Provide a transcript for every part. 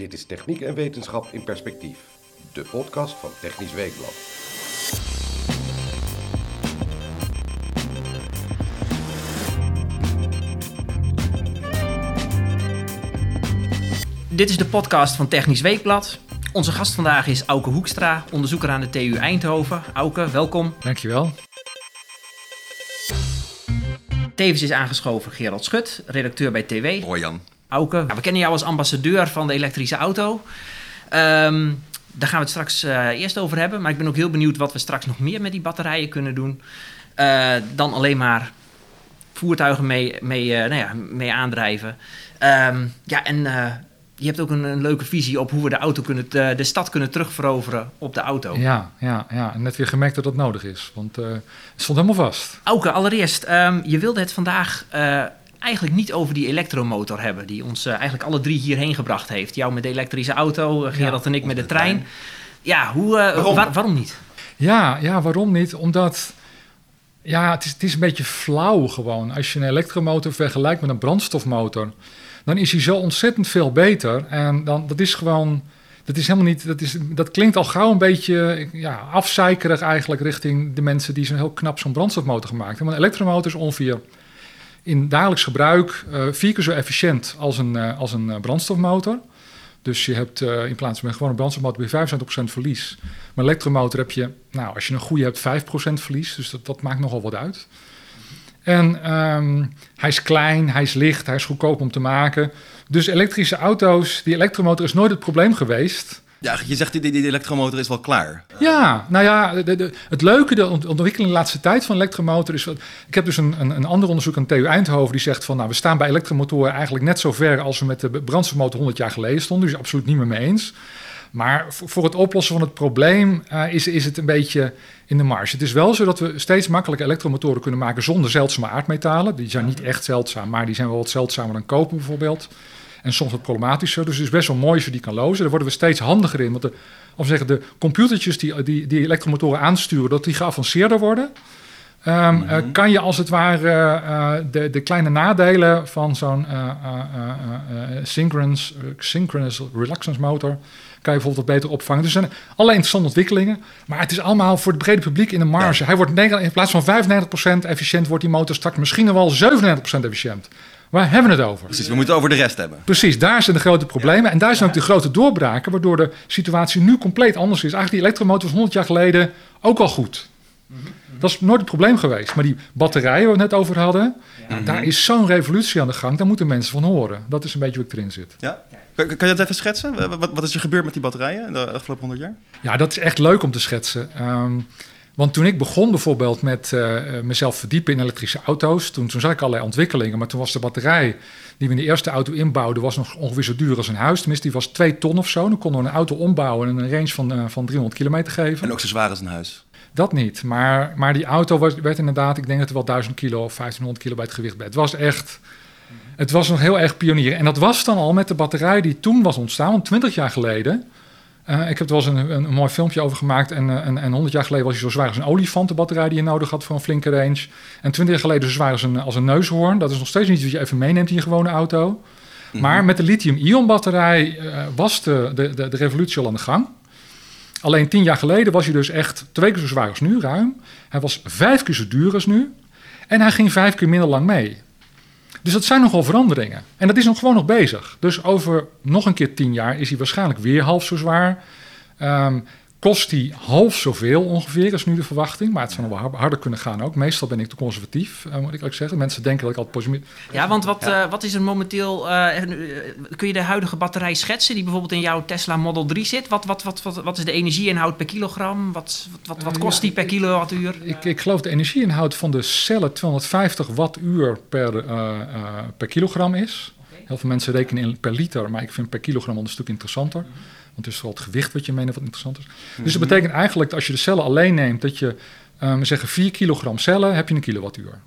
Dit is Techniek en Wetenschap in Perspectief, de podcast van Technisch Weekblad. Dit is de podcast van Technisch Weekblad. Onze gast vandaag is Auke Hoekstra, onderzoeker aan de TU Eindhoven. Auke, welkom. Dankjewel. Tevens is aangeschoven Gerald Schut, redacteur bij TW. Hoi Jan. Auke, we kennen jou als ambassadeur van de elektrische auto. Ehm, daar gaan we het straks eh, eerst over hebben. Maar ik ben ook heel benieuwd wat we straks nog meer met die batterijen kunnen doen. Eh, dan alleen maar voertuigen mee, mee, eh, nou ja, mee aandrijven. Ehm, ja, en je hebt ook een, een, leuke visie op hoe we de, auto kunnen, de, de stad kunnen terugveroveren op de auto. Ja, ja, ja. net weer gemerkt dat dat nodig is. Want het stond helemaal vast. Auke, allereerst, um, je wilde het vandaag eigenlijk niet over die elektromotor hebben, die ons uh, eigenlijk alle drie hierheen gebracht heeft. Jou met de elektrische auto, uh, Gerald en ik met de, de trein. trein. Ja, hoe, uh, waarom? Waar, waarom? niet? Ja, ja, waarom niet? Omdat ja, het is, het is een beetje flauw gewoon. Als je een elektromotor vergelijkt met een brandstofmotor, dan is hij zo ontzettend veel beter. En dan, dat is gewoon, dat is helemaal niet, dat, is, dat klinkt al gauw een beetje ja, afzeikerig eigenlijk richting de mensen die zo'n heel knap zo'n brandstofmotor gemaakt hebben. Want een elektromotor is ongeveer in dagelijks gebruik uh, vier keer zo efficiënt als een, uh, als een uh, brandstofmotor. Dus je hebt in plaats van een brandstofmotor bij 75% verlies. Maar een elektromotor heb je, nou, als je een goede hebt, 5% verlies. Dus dat, dat maakt nogal wat uit. En um, hij is klein, hij is licht, hij is goedkoop om te maken. Dus elektrische auto's, die elektromotor is nooit het probleem geweest. Ja, je zegt die, die elektromotor is wel klaar. Ja, nou ja, de, de, het leuke, de ontwikkeling de laatste tijd van elektromotor is... Ik heb dus een, een, een ander onderzoek aan TU Eindhoven die zegt van... nou, we staan bij elektromotoren eigenlijk net zo ver als we met de brandstofmotor 100 jaar geleden stonden. Dus absoluut niet meer mee eens. Maar voor het oplossen van het probleem uh, is, is het een beetje in de marge. Het is wel zo dat we steeds makkelijker elektromotoren kunnen maken zonder zeldzame aardmetalen. Die zijn niet echt zeldzaam, maar die zijn wel wat zeldzamer dan koper bijvoorbeeld en soms wat problematischer. Dus het is best wel mooi als je die kan lozen. Daar worden we steeds handiger in. Want de, of zeggen, de computertjes die, die, die elektromotoren aansturen, dat die geavanceerder worden. Um, mm -hmm. uh, kan je als het ware uh, de, de kleine nadelen van zo'n uh, synchronous, synchronous reluctance motor kan je bijvoorbeeld wat beter opvangen. Dus er zijn allerlei interessante ontwikkelingen. Maar het is allemaal voor het brede publiek in de marge. Ja. Hij wordt in plaats van 95% efficiënt, wordt die motor straks misschien wel 97% efficiënt. Waar hebben we het over? Precies, we moeten over de rest hebben. Precies, daar zijn de grote problemen. Ja. En daar zijn ook de grote doorbraken, waardoor de situatie nu compleet anders is. Eigenlijk die elektromotor was 100 jaar geleden ook al goed. Dat is nooit het probleem geweest. Maar die batterijen waar we het net over hadden, ja. daar is zo'n revolutie aan de gang. Daar moeten mensen van horen. Dat is een beetje hoe ik erin zit. Ja? Kan, kan je dat even schetsen? Wat, wat is er gebeurd met die batterijen in de afgelopen 100 jaar? Ja, dat is echt leuk om te schetsen. Um, want toen ik begon bijvoorbeeld met uh, mezelf verdiepen in elektrische auto's, toen, toen zag ik allerlei ontwikkelingen. Maar toen was de batterij die we in de eerste auto inbouwden, was nog ongeveer zo duur als een huis. Tenminste, die was 2 ton of zo. Dan konden we een auto ombouwen en een range van, uh, van 300 kilometer geven. En ook zo zwaar als een huis. Dat niet. Maar, maar die auto was, werd inderdaad, ik denk dat er wel 1000 kilo of 1500 kilo bij het gewicht bij. Het was echt. Het was nog heel erg pionier. En dat was dan al met de batterij die toen was ontstaan, want 20 jaar geleden uh, ik heb er wel eens een, een, een, mooi filmpje over gemaakt. En, uh, en, en 100 jaar geleden was hij zo zwaar als een olifantenbatterij die je nodig had voor een flinke range. En 20 jaar geleden zo zwaar als een, als een neushoorn. Dat is nog steeds niet wat je even meeneemt in je gewone auto. Mm -hmm. Maar met de lithium-ion batterij uh, was de, de, de, de, revolutie al aan de gang. Alleen 10 jaar geleden was hij dus echt twee keer zo zwaar als nu, ruim. Hij was vijf keer zo duur als nu. En hij ging vijf keer minder lang mee. Dus dat zijn nogal veranderingen. En dat is nog gewoon nog bezig. Dus over nog een keer tien jaar is hij waarschijnlijk weer half zo zwaar. Um, kost hij half zoveel ongeveer, is nu de verwachting. Maar het zou nog wel harder kunnen gaan ook. Meestal ben ik te conservatief, uh, moet ik ook zeggen. Mensen denken dat ik altijd positief... Ja, want wat, ja. Uh, wat is er momenteel... Uh, kun je de huidige batterij schetsen die bijvoorbeeld in jouw Tesla Model 3 zit? Wat, wat, wat, wat, wat is de energieinhoud per kilogram? Wat, wat, wat kost die per kilowattuur? Ik, ik geloof de energieinhoud van de cellen 250 wattuur per, per kilogram is. Heel veel mensen rekenen in per liter, maar ik vind per kilogram een stuk interessanter. Want het is vooral het gewicht wat je meeneemt wat interessant is. Mm -hmm. Dus dat betekent eigenlijk dat als je de cellen alleen neemt, dat je, um, zeggen 4 kilogram cellen, heb je een kilowattuur.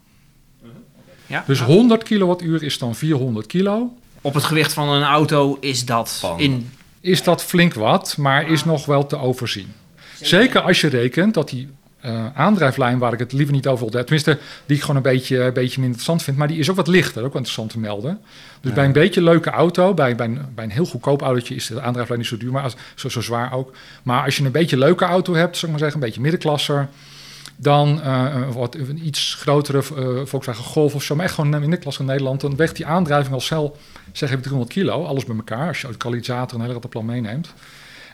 Ja? Dus 100 kilowattuur is dan 400 kilo. Op het gewicht van een auto is dat van. in... Is dat flink wat, maar is nog wel te overzien. Zeker als je rekent dat die eh, aandrijflijn waar ik het liever niet over wil hebben. Tenminste, die ik gewoon een beetje, een beetje minder interessant vind. Maar die is ook wat lichter, ook wel interessant te melden. Dus Ja. bij een beetje leuke auto, bij, bij, een, bij een heel goedkoop autootje is de aandrijflijn niet zo duur, maar als, zo, zo zwaar ook. Maar als je een beetje leuke auto hebt, ik maar zeggen, een beetje middenklasser. Dan wat, een iets grotere eh, Volkswagen Golf of zo, maar echt gewoon een middenklasse in Nederland. Dan weegt die aandrijving al snel, zeg even 300 kilo, alles bij elkaar. Als je de kalisator en een hele rattenplan meeneemt.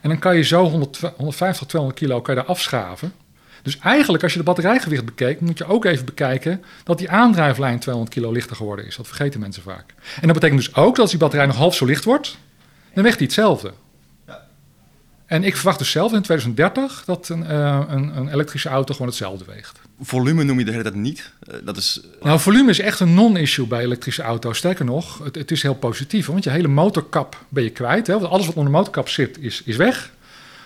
En dan kan je zo 100, 150, 200 kilo kan je daar afschaven. Dus eigenlijk, als je de batterijgewicht bekijkt, moet je ook even bekijken dat die aandrijflijn 200 kilo lichter geworden is. Dat vergeten mensen vaak. En dat betekent dus ook dat als die batterij nog half zo licht wordt, dan weegt die hetzelfde. En ik verwacht dus zelf in 2030 dat een, eh, een, een elektrische auto gewoon hetzelfde weegt. Volume noem je de hele tijd niet. Eh, dat is... Nou, volume is echt een non-issue bij elektrische auto's. Sterker nog, het, het is heel positief. Want je hele motorkap ben je kwijt. Hè? Want alles wat onder de motorkap zit, is, is weg.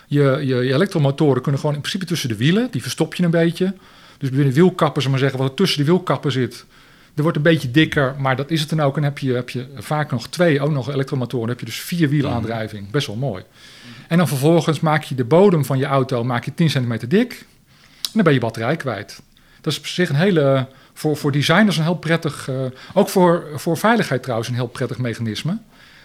Je, je, elektromotoren kunnen gewoon in principe tussen de wielen. Die verstop je een beetje. Dus binnen wielkappen, zullen we maar zeggen, wat er tussen de wielkappen zit. Er wordt een beetje dikker, maar dat is het dan ook. En heb je, heb je vaak nog twee, ook nog elektromotoren. Dan heb je dus vier wielaandrijving. Best wel mooi. En dan vervolgens maak je de bodem van je auto maak je 10 centimeter dik. En dan ben je batterij kwijt. Dat is op zich een hele, voor, voor designers een heel prettig, eh, ook voor, voor veiligheid trouwens een heel prettig mechanisme.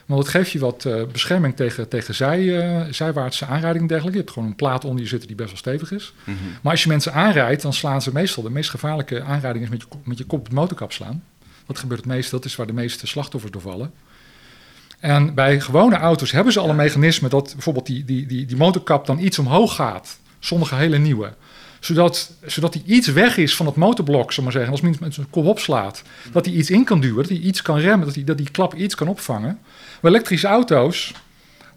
Want het geeft je wat eh, bescherming tegen, tegen zij, eh, zijwaartse aanrijding en dergelijke. Je hebt gewoon een plaat onder je zitten die best wel stevig is. Mhm. Maar als je mensen aanrijdt, dan slaan ze meestal, de meest gevaarlijke aanrijding is met je, kop- met je kop op de motorkap slaan. Dat gebeurt het meest, dat is waar de meeste slachtoffers door vallen. En bij gewone auto's hebben ze al een mechanisme dat bijvoorbeeld die, die, die, die motorkap dan iets omhoog gaat. Sommige hele nieuwe. Zodat, zodat die iets weg is van het motorblok, zal maar zeggen. Als mensen met zijn kop opslaat, dat hij iets in kan duwen, dat hij iets kan remmen, dat, hij, dat die klap iets kan opvangen. Bij elektrische auto's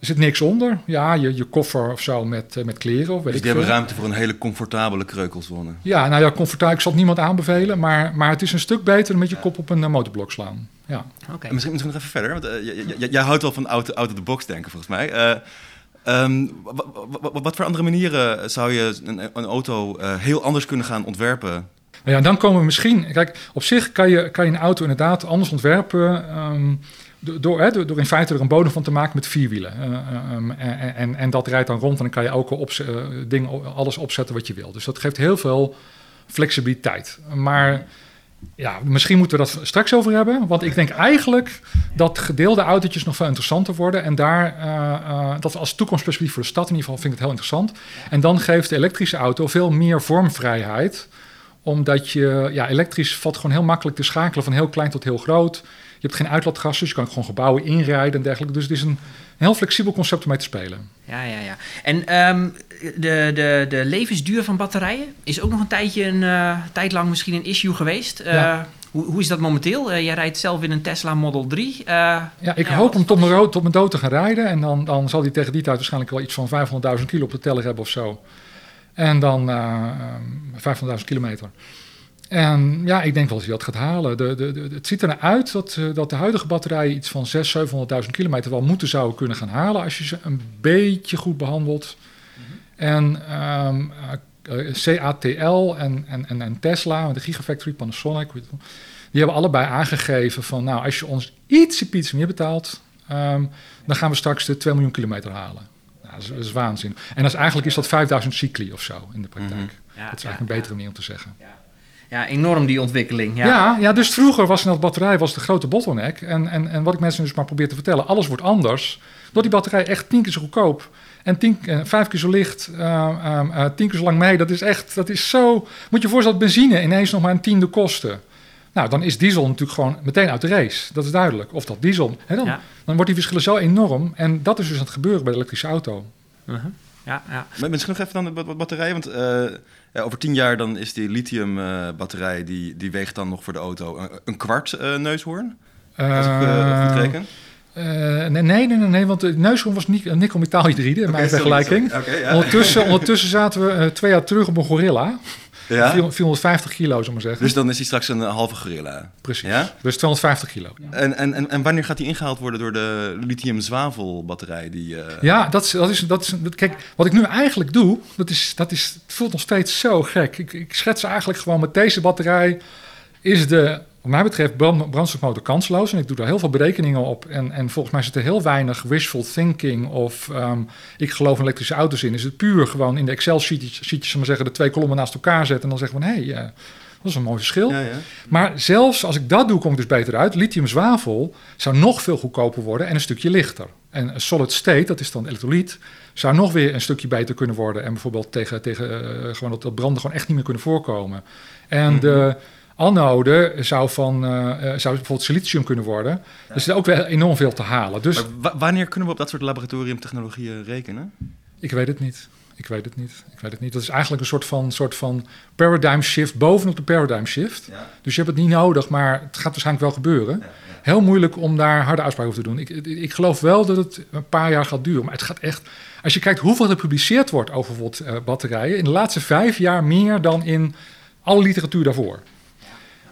er zit niks onder. Ja, je, je koffer of zo met, eh, met kleren of weet Dus ik die hebben veel. ruimte voor een hele comfortabele kreukelzone. Ja, nou ja, comfortabel. Ik zal het niemand aanbevelen, maar, maar het is een stuk beter dan met je kop op een eh, motorblok slaan. Ja. Oké. En misschien, misschien nog even verder, want eh, j- j- j- jij houdt wel van out, out of the box denken, volgens mij. Eh, ehm, wa- wa- wa- wat voor andere manieren zou je een, een auto eh, heel anders kunnen gaan ontwerpen? Ja, dan komen we misschien. Kijk, op zich kan je, kan je een auto inderdaad anders ontwerpen. ehm, do- door, hè, door, in feite er een bodem van te maken met vier wielen. Eh, ehm, en, en, en dat rijdt dan rond en dan kan je ook op, dingen, alles opzetten wat je wil. Dus dat geeft heel veel flexibiliteit. Maar ja, misschien moeten we dat straks over hebben. Want ik denk eigenlijk dat gedeelde autootjes nog veel interessanter worden. En daar, eh, eh, dat als toekomstperspectief voor de stad in ieder geval, vind ik het heel interessant. En dan geeft de elektrische auto veel meer vormvrijheid omdat je, ja, elektrisch valt gewoon heel makkelijk te schakelen van heel klein tot heel groot. Je hebt geen uitlaatgassen, dus je kan gewoon gebouwen inrijden en dergelijke. Dus het is een heel flexibel concept om mee te spelen. Ja, ja, ja. En ehm, de, de, de levensduur van batterijen is ook nog een tijdje, een eh, tijd lang misschien een issue geweest. Eh, Ja. hoe, hoe is dat momenteel? Eh, jij rijdt zelf in een Tesla Model 3. Eh, Ja, ik Ja, hoop om tot mijn, tot mijn dood te gaan rijden. En dan, dan zal hij tegen die tijd waarschijnlijk wel iets van 500.000 kilo op de teller hebben of zo. En dan eh, ehm, 500.000 kilometer. En ja, ik denk wel dat hij dat gaat halen. De, de, de- het ziet er naar uit dat, eh, dat de huidige batterijen iets van 600.000, 700.000 kilometer wel moeten zouden kunnen gaan halen. Als je ze een beetje goed behandelt. En ehm, eh, CATL en, en, en, en Tesla, de Gigafactory, Panasonic, je die hebben allebei aangegeven van, nou, als je ons ietsje piets meer betaalt, ehm, dan gaan we straks de 2 miljoen kilometer halen. Nou, dat, is, dat is waanzin. En dat is, eigenlijk is dat 5000 cycli of zo in de praktijk. Mhm. ja, dat is ja, eigenlijk een betere manier om te zeggen. Ja, enorm die ontwikkeling. Ja. Ja, ja, dus vroeger was dat batterij was de grote bottleneck. En, en, en wat ik mensen dus maar probeer te vertellen, alles wordt anders. Door die batterij echt tien keer zo goedkoop. En tien, eh, vijf keer zo licht, eh, ehm, eh, tien keer zo lang mee. Dat is echt, dat is zo... Moet je je voorstellen dat benzine ineens nog maar een tiende kostte. Nou, dan is diesel natuurlijk gewoon meteen uit de race. Dat is duidelijk. Of dat diesel. Hè, dan, Ja. dan wordt die verschillen zo enorm. En dat is dus aan het gebeuren bij de elektrische auto. Uh-huh. ja, ja. Maar Misschien nog even dan de ba- batterij, want eh, ja, over tien jaar dan is die lithium eh, batterij, die, die weegt dan nog voor de auto een, een kwart eh, neushoorn. Als ik eh, goed reken. Eh, nee, nee, nee, nee, want de neushoorn was niet een nikkelmetaalhydride, in mijn Oké, sorry, vergelijking. ja. Ondertussen, ondertussen zaten we eh, twee jaar terug op een gorilla. Ja? 450 kilo, zou ik maar zeggen. Dus dan is hij straks een halve gorilla. Precies. Ja? Dus 250 kilo. En, en, en, en wanneer gaat die ingehaald worden door de lithium-zwavelbatterij? Die, eh, Ja, dat is, dat is, dat is, kijk, wat ik nu eigenlijk doe, dat is, dat is, het voelt nog steeds zo gek. Ik, ik schets eigenlijk gewoon met deze batterij is de wat mij betreft brand, brandstofmotor kansloos. En ik doe daar heel veel berekeningen op. En, en volgens mij zit er heel weinig wishful thinking of ehm, ik geloof in elektrische auto's in. Is het puur gewoon in de Excel-sheetjes, sheetjes, maar zeggen, de twee kolommen naast elkaar zetten en dan zeggen van hé, hey, uh, dat is een mooi verschil. Ja, ja. Maar zelfs als ik dat doe, kom ik dus beter uit. Lithium-zwavel zou nog veel goedkoper worden en een stukje lichter. En solid state, dat is dan elektrolyt, zou nog weer een stukje beter kunnen worden. En bijvoorbeeld tegen, tegen uh, gewoon dat, dat branden gewoon echt niet meer kunnen voorkomen. En mm -hmm. De anode zou, van, uh, zou bijvoorbeeld silicium kunnen worden. Ja. Dus er is ook weer enorm veel te halen. Dus, maar wanneer kunnen we op dat soort laboratoriumtechnologieën rekenen? Ik weet het niet. Ik weet het niet. Ik weet het niet. Dat is eigenlijk een soort van, soort van paradigm shift bovenop de paradigm shift. Ja. Dus je hebt het niet nodig, maar het gaat waarschijnlijk wel gebeuren. Ja. Heel moeilijk om daar harde uitspraken over te doen. Ik, ik geloof wel dat het een paar jaar gaat duren. Maar het gaat echt. Als je kijkt hoeveel er gepubliceerd wordt over bijvoorbeeld uh, batterijen. In de laatste vijf jaar meer dan in alle literatuur daarvoor.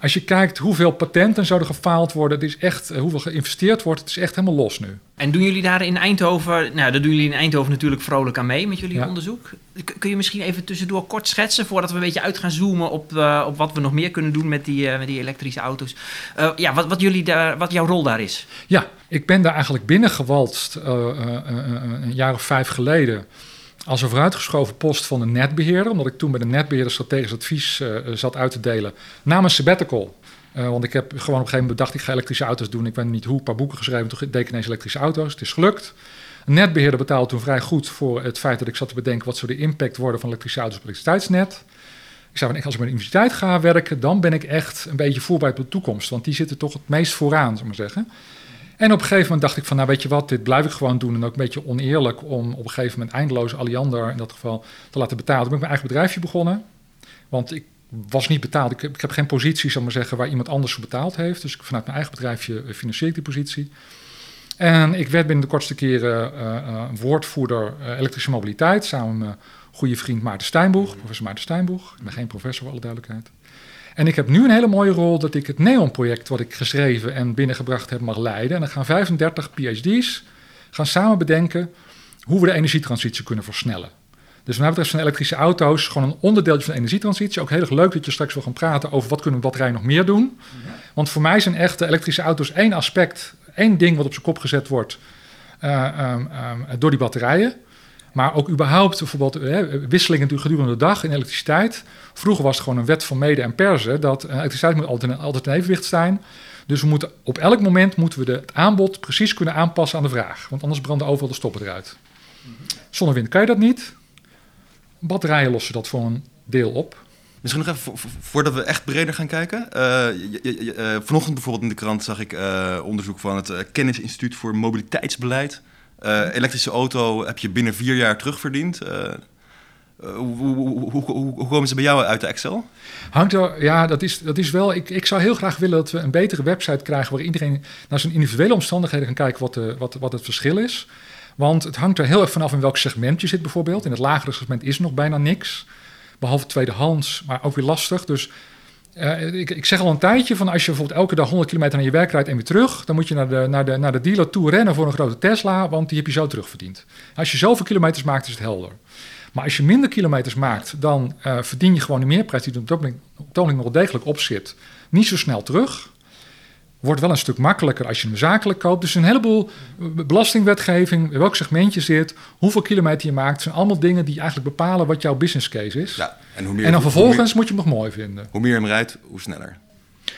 Als je kijkt hoeveel patenten zouden gefaald worden, het is echt, hoeveel geïnvesteerd wordt, het is echt helemaal los nu. En doen jullie daar in Eindhoven, nou, dat doen jullie in Eindhoven natuurlijk vrolijk aan mee met jullie ja. onderzoek. Kun je misschien even tussendoor kort schetsen, voordat we een beetje uit gaan zoomen op, uh, op wat we nog meer kunnen doen met die, uh, met die elektrische auto's. Uh, ja, wat, wat, jullie daar, wat jouw rol daar is? Ja, ik ben daar eigenlijk binnengewalst een jaar of vijf geleden als een vooruitgeschoven post van de netbeheerder, omdat ik toen bij de netbeheerder strategisch advies uh, zat uit te delen, namens sabbatical. Uh, want ik heb gewoon op een gegeven moment bedacht, ik ga elektrische auto's doen. Ik weet niet hoe, een paar boeken geschreven, toen deed ik ineens elektrische auto's. Het is gelukt. Een netbeheerder betaalde toen vrij goed voor het feit dat ik zat te bedenken... wat zou de impact worden van elektrische auto's op het elektriciteitsnet. Ik zei, als ik bij de universiteit ga werken, dan ben ik echt een beetje voorbereid op de toekomst. Want die zitten toch het meest vooraan, zou ik maar zeggen. En op een gegeven moment dacht ik van, nou weet je wat, dit blijf ik gewoon doen. En ook een beetje oneerlijk om op een gegeven moment eindeloos Alliander in dat geval te laten betalen. Toen ben ik mijn eigen bedrijfje begonnen. Want ik was niet betaald. Ik heb, ik heb geen positie, zal maar zeggen, waar iemand anders voor betaald heeft. Dus vanuit mijn eigen bedrijfje financier ik die positie. En ik werd binnen de kortste keren uh, uh, woordvoerder uh, elektrische mobiliteit. Samen met mijn goede vriend Maarten Steinboeg, professor Maarten Steinboeg. Ik ben geen professor, voor alle duidelijkheid. En ik heb nu een hele mooie rol dat ik het NEON-project wat ik geschreven en binnengebracht heb mag leiden. En dan gaan 35 PhD's gaan samen bedenken hoe we de energietransitie kunnen versnellen. Dus wat mij betreft zijn elektrische auto's gewoon een onderdeeltje van de energietransitie. Ook heel erg leuk dat je straks wil gaan praten over wat kunnen we batterijen nog meer doen. Want voor mij zijn echt de elektrische auto's één aspect, één ding wat op zijn kop gezet wordt uh, um, um, door die batterijen. Maar ook überhaupt bijvoorbeeld hè, wisselingen natuurlijk gedurende de dag in elektriciteit. Vroeger was het gewoon een wet van mede en persen dat elektriciteit moet altijd, altijd in evenwicht zijn. Dus we moeten, op elk moment moeten we de, het aanbod precies kunnen aanpassen aan de vraag. Want anders branden overal de stoppen eruit. Zonnewind kan je dat niet. Batterijen lossen dat voor een deel op. Misschien nog even voordat we echt breder gaan kijken. Uh, vanochtend bijvoorbeeld in de krant zag ik onderzoek van het Kennisinstituut voor Mobiliteitsbeleid. Uh, elektrische auto heb je binnen vier jaar terugverdiend. Uh, hoe, hoe, hoe, hoe, komen ze bij jou uit de Excel? Hangt er, ja, dat is, dat is wel. Ik, ik zou heel graag willen dat we een betere website krijgen waar iedereen naar zijn individuele omstandigheden kan kijken wat, de, wat, wat het verschil is. Want het hangt er heel erg vanaf in welk segment je zit, bijvoorbeeld. In het lagere segment is nog bijna niks. Behalve tweedehands, maar ook weer lastig. Dus uh, ik, zeg al een tijdje van als je bijvoorbeeld elke dag 100 kilometer naar je werk rijdt en weer terug, dan moet je naar de, naar de, naar de dealer toe rennen voor een grote Tesla, want die heb je zo terugverdiend. Als je zoveel kilometers maakt, is het helder. Maar als je minder kilometers maakt, dan uh, verdien je gewoon de meerprijs die er op nog degelijk op zit, niet zo snel terug. Wordt wel een stuk makkelijker als je hem zakelijk koopt. Dus een heleboel belastingwetgeving, welk segment je zit, hoeveel kilometer je maakt, zijn allemaal dingen die eigenlijk bepalen wat jouw business case is. Ja, en, hoe meer, en dan vervolgens hoe meer, moet je hem nog mooi vinden. Hoe meer je hem rijdt, hoe sneller.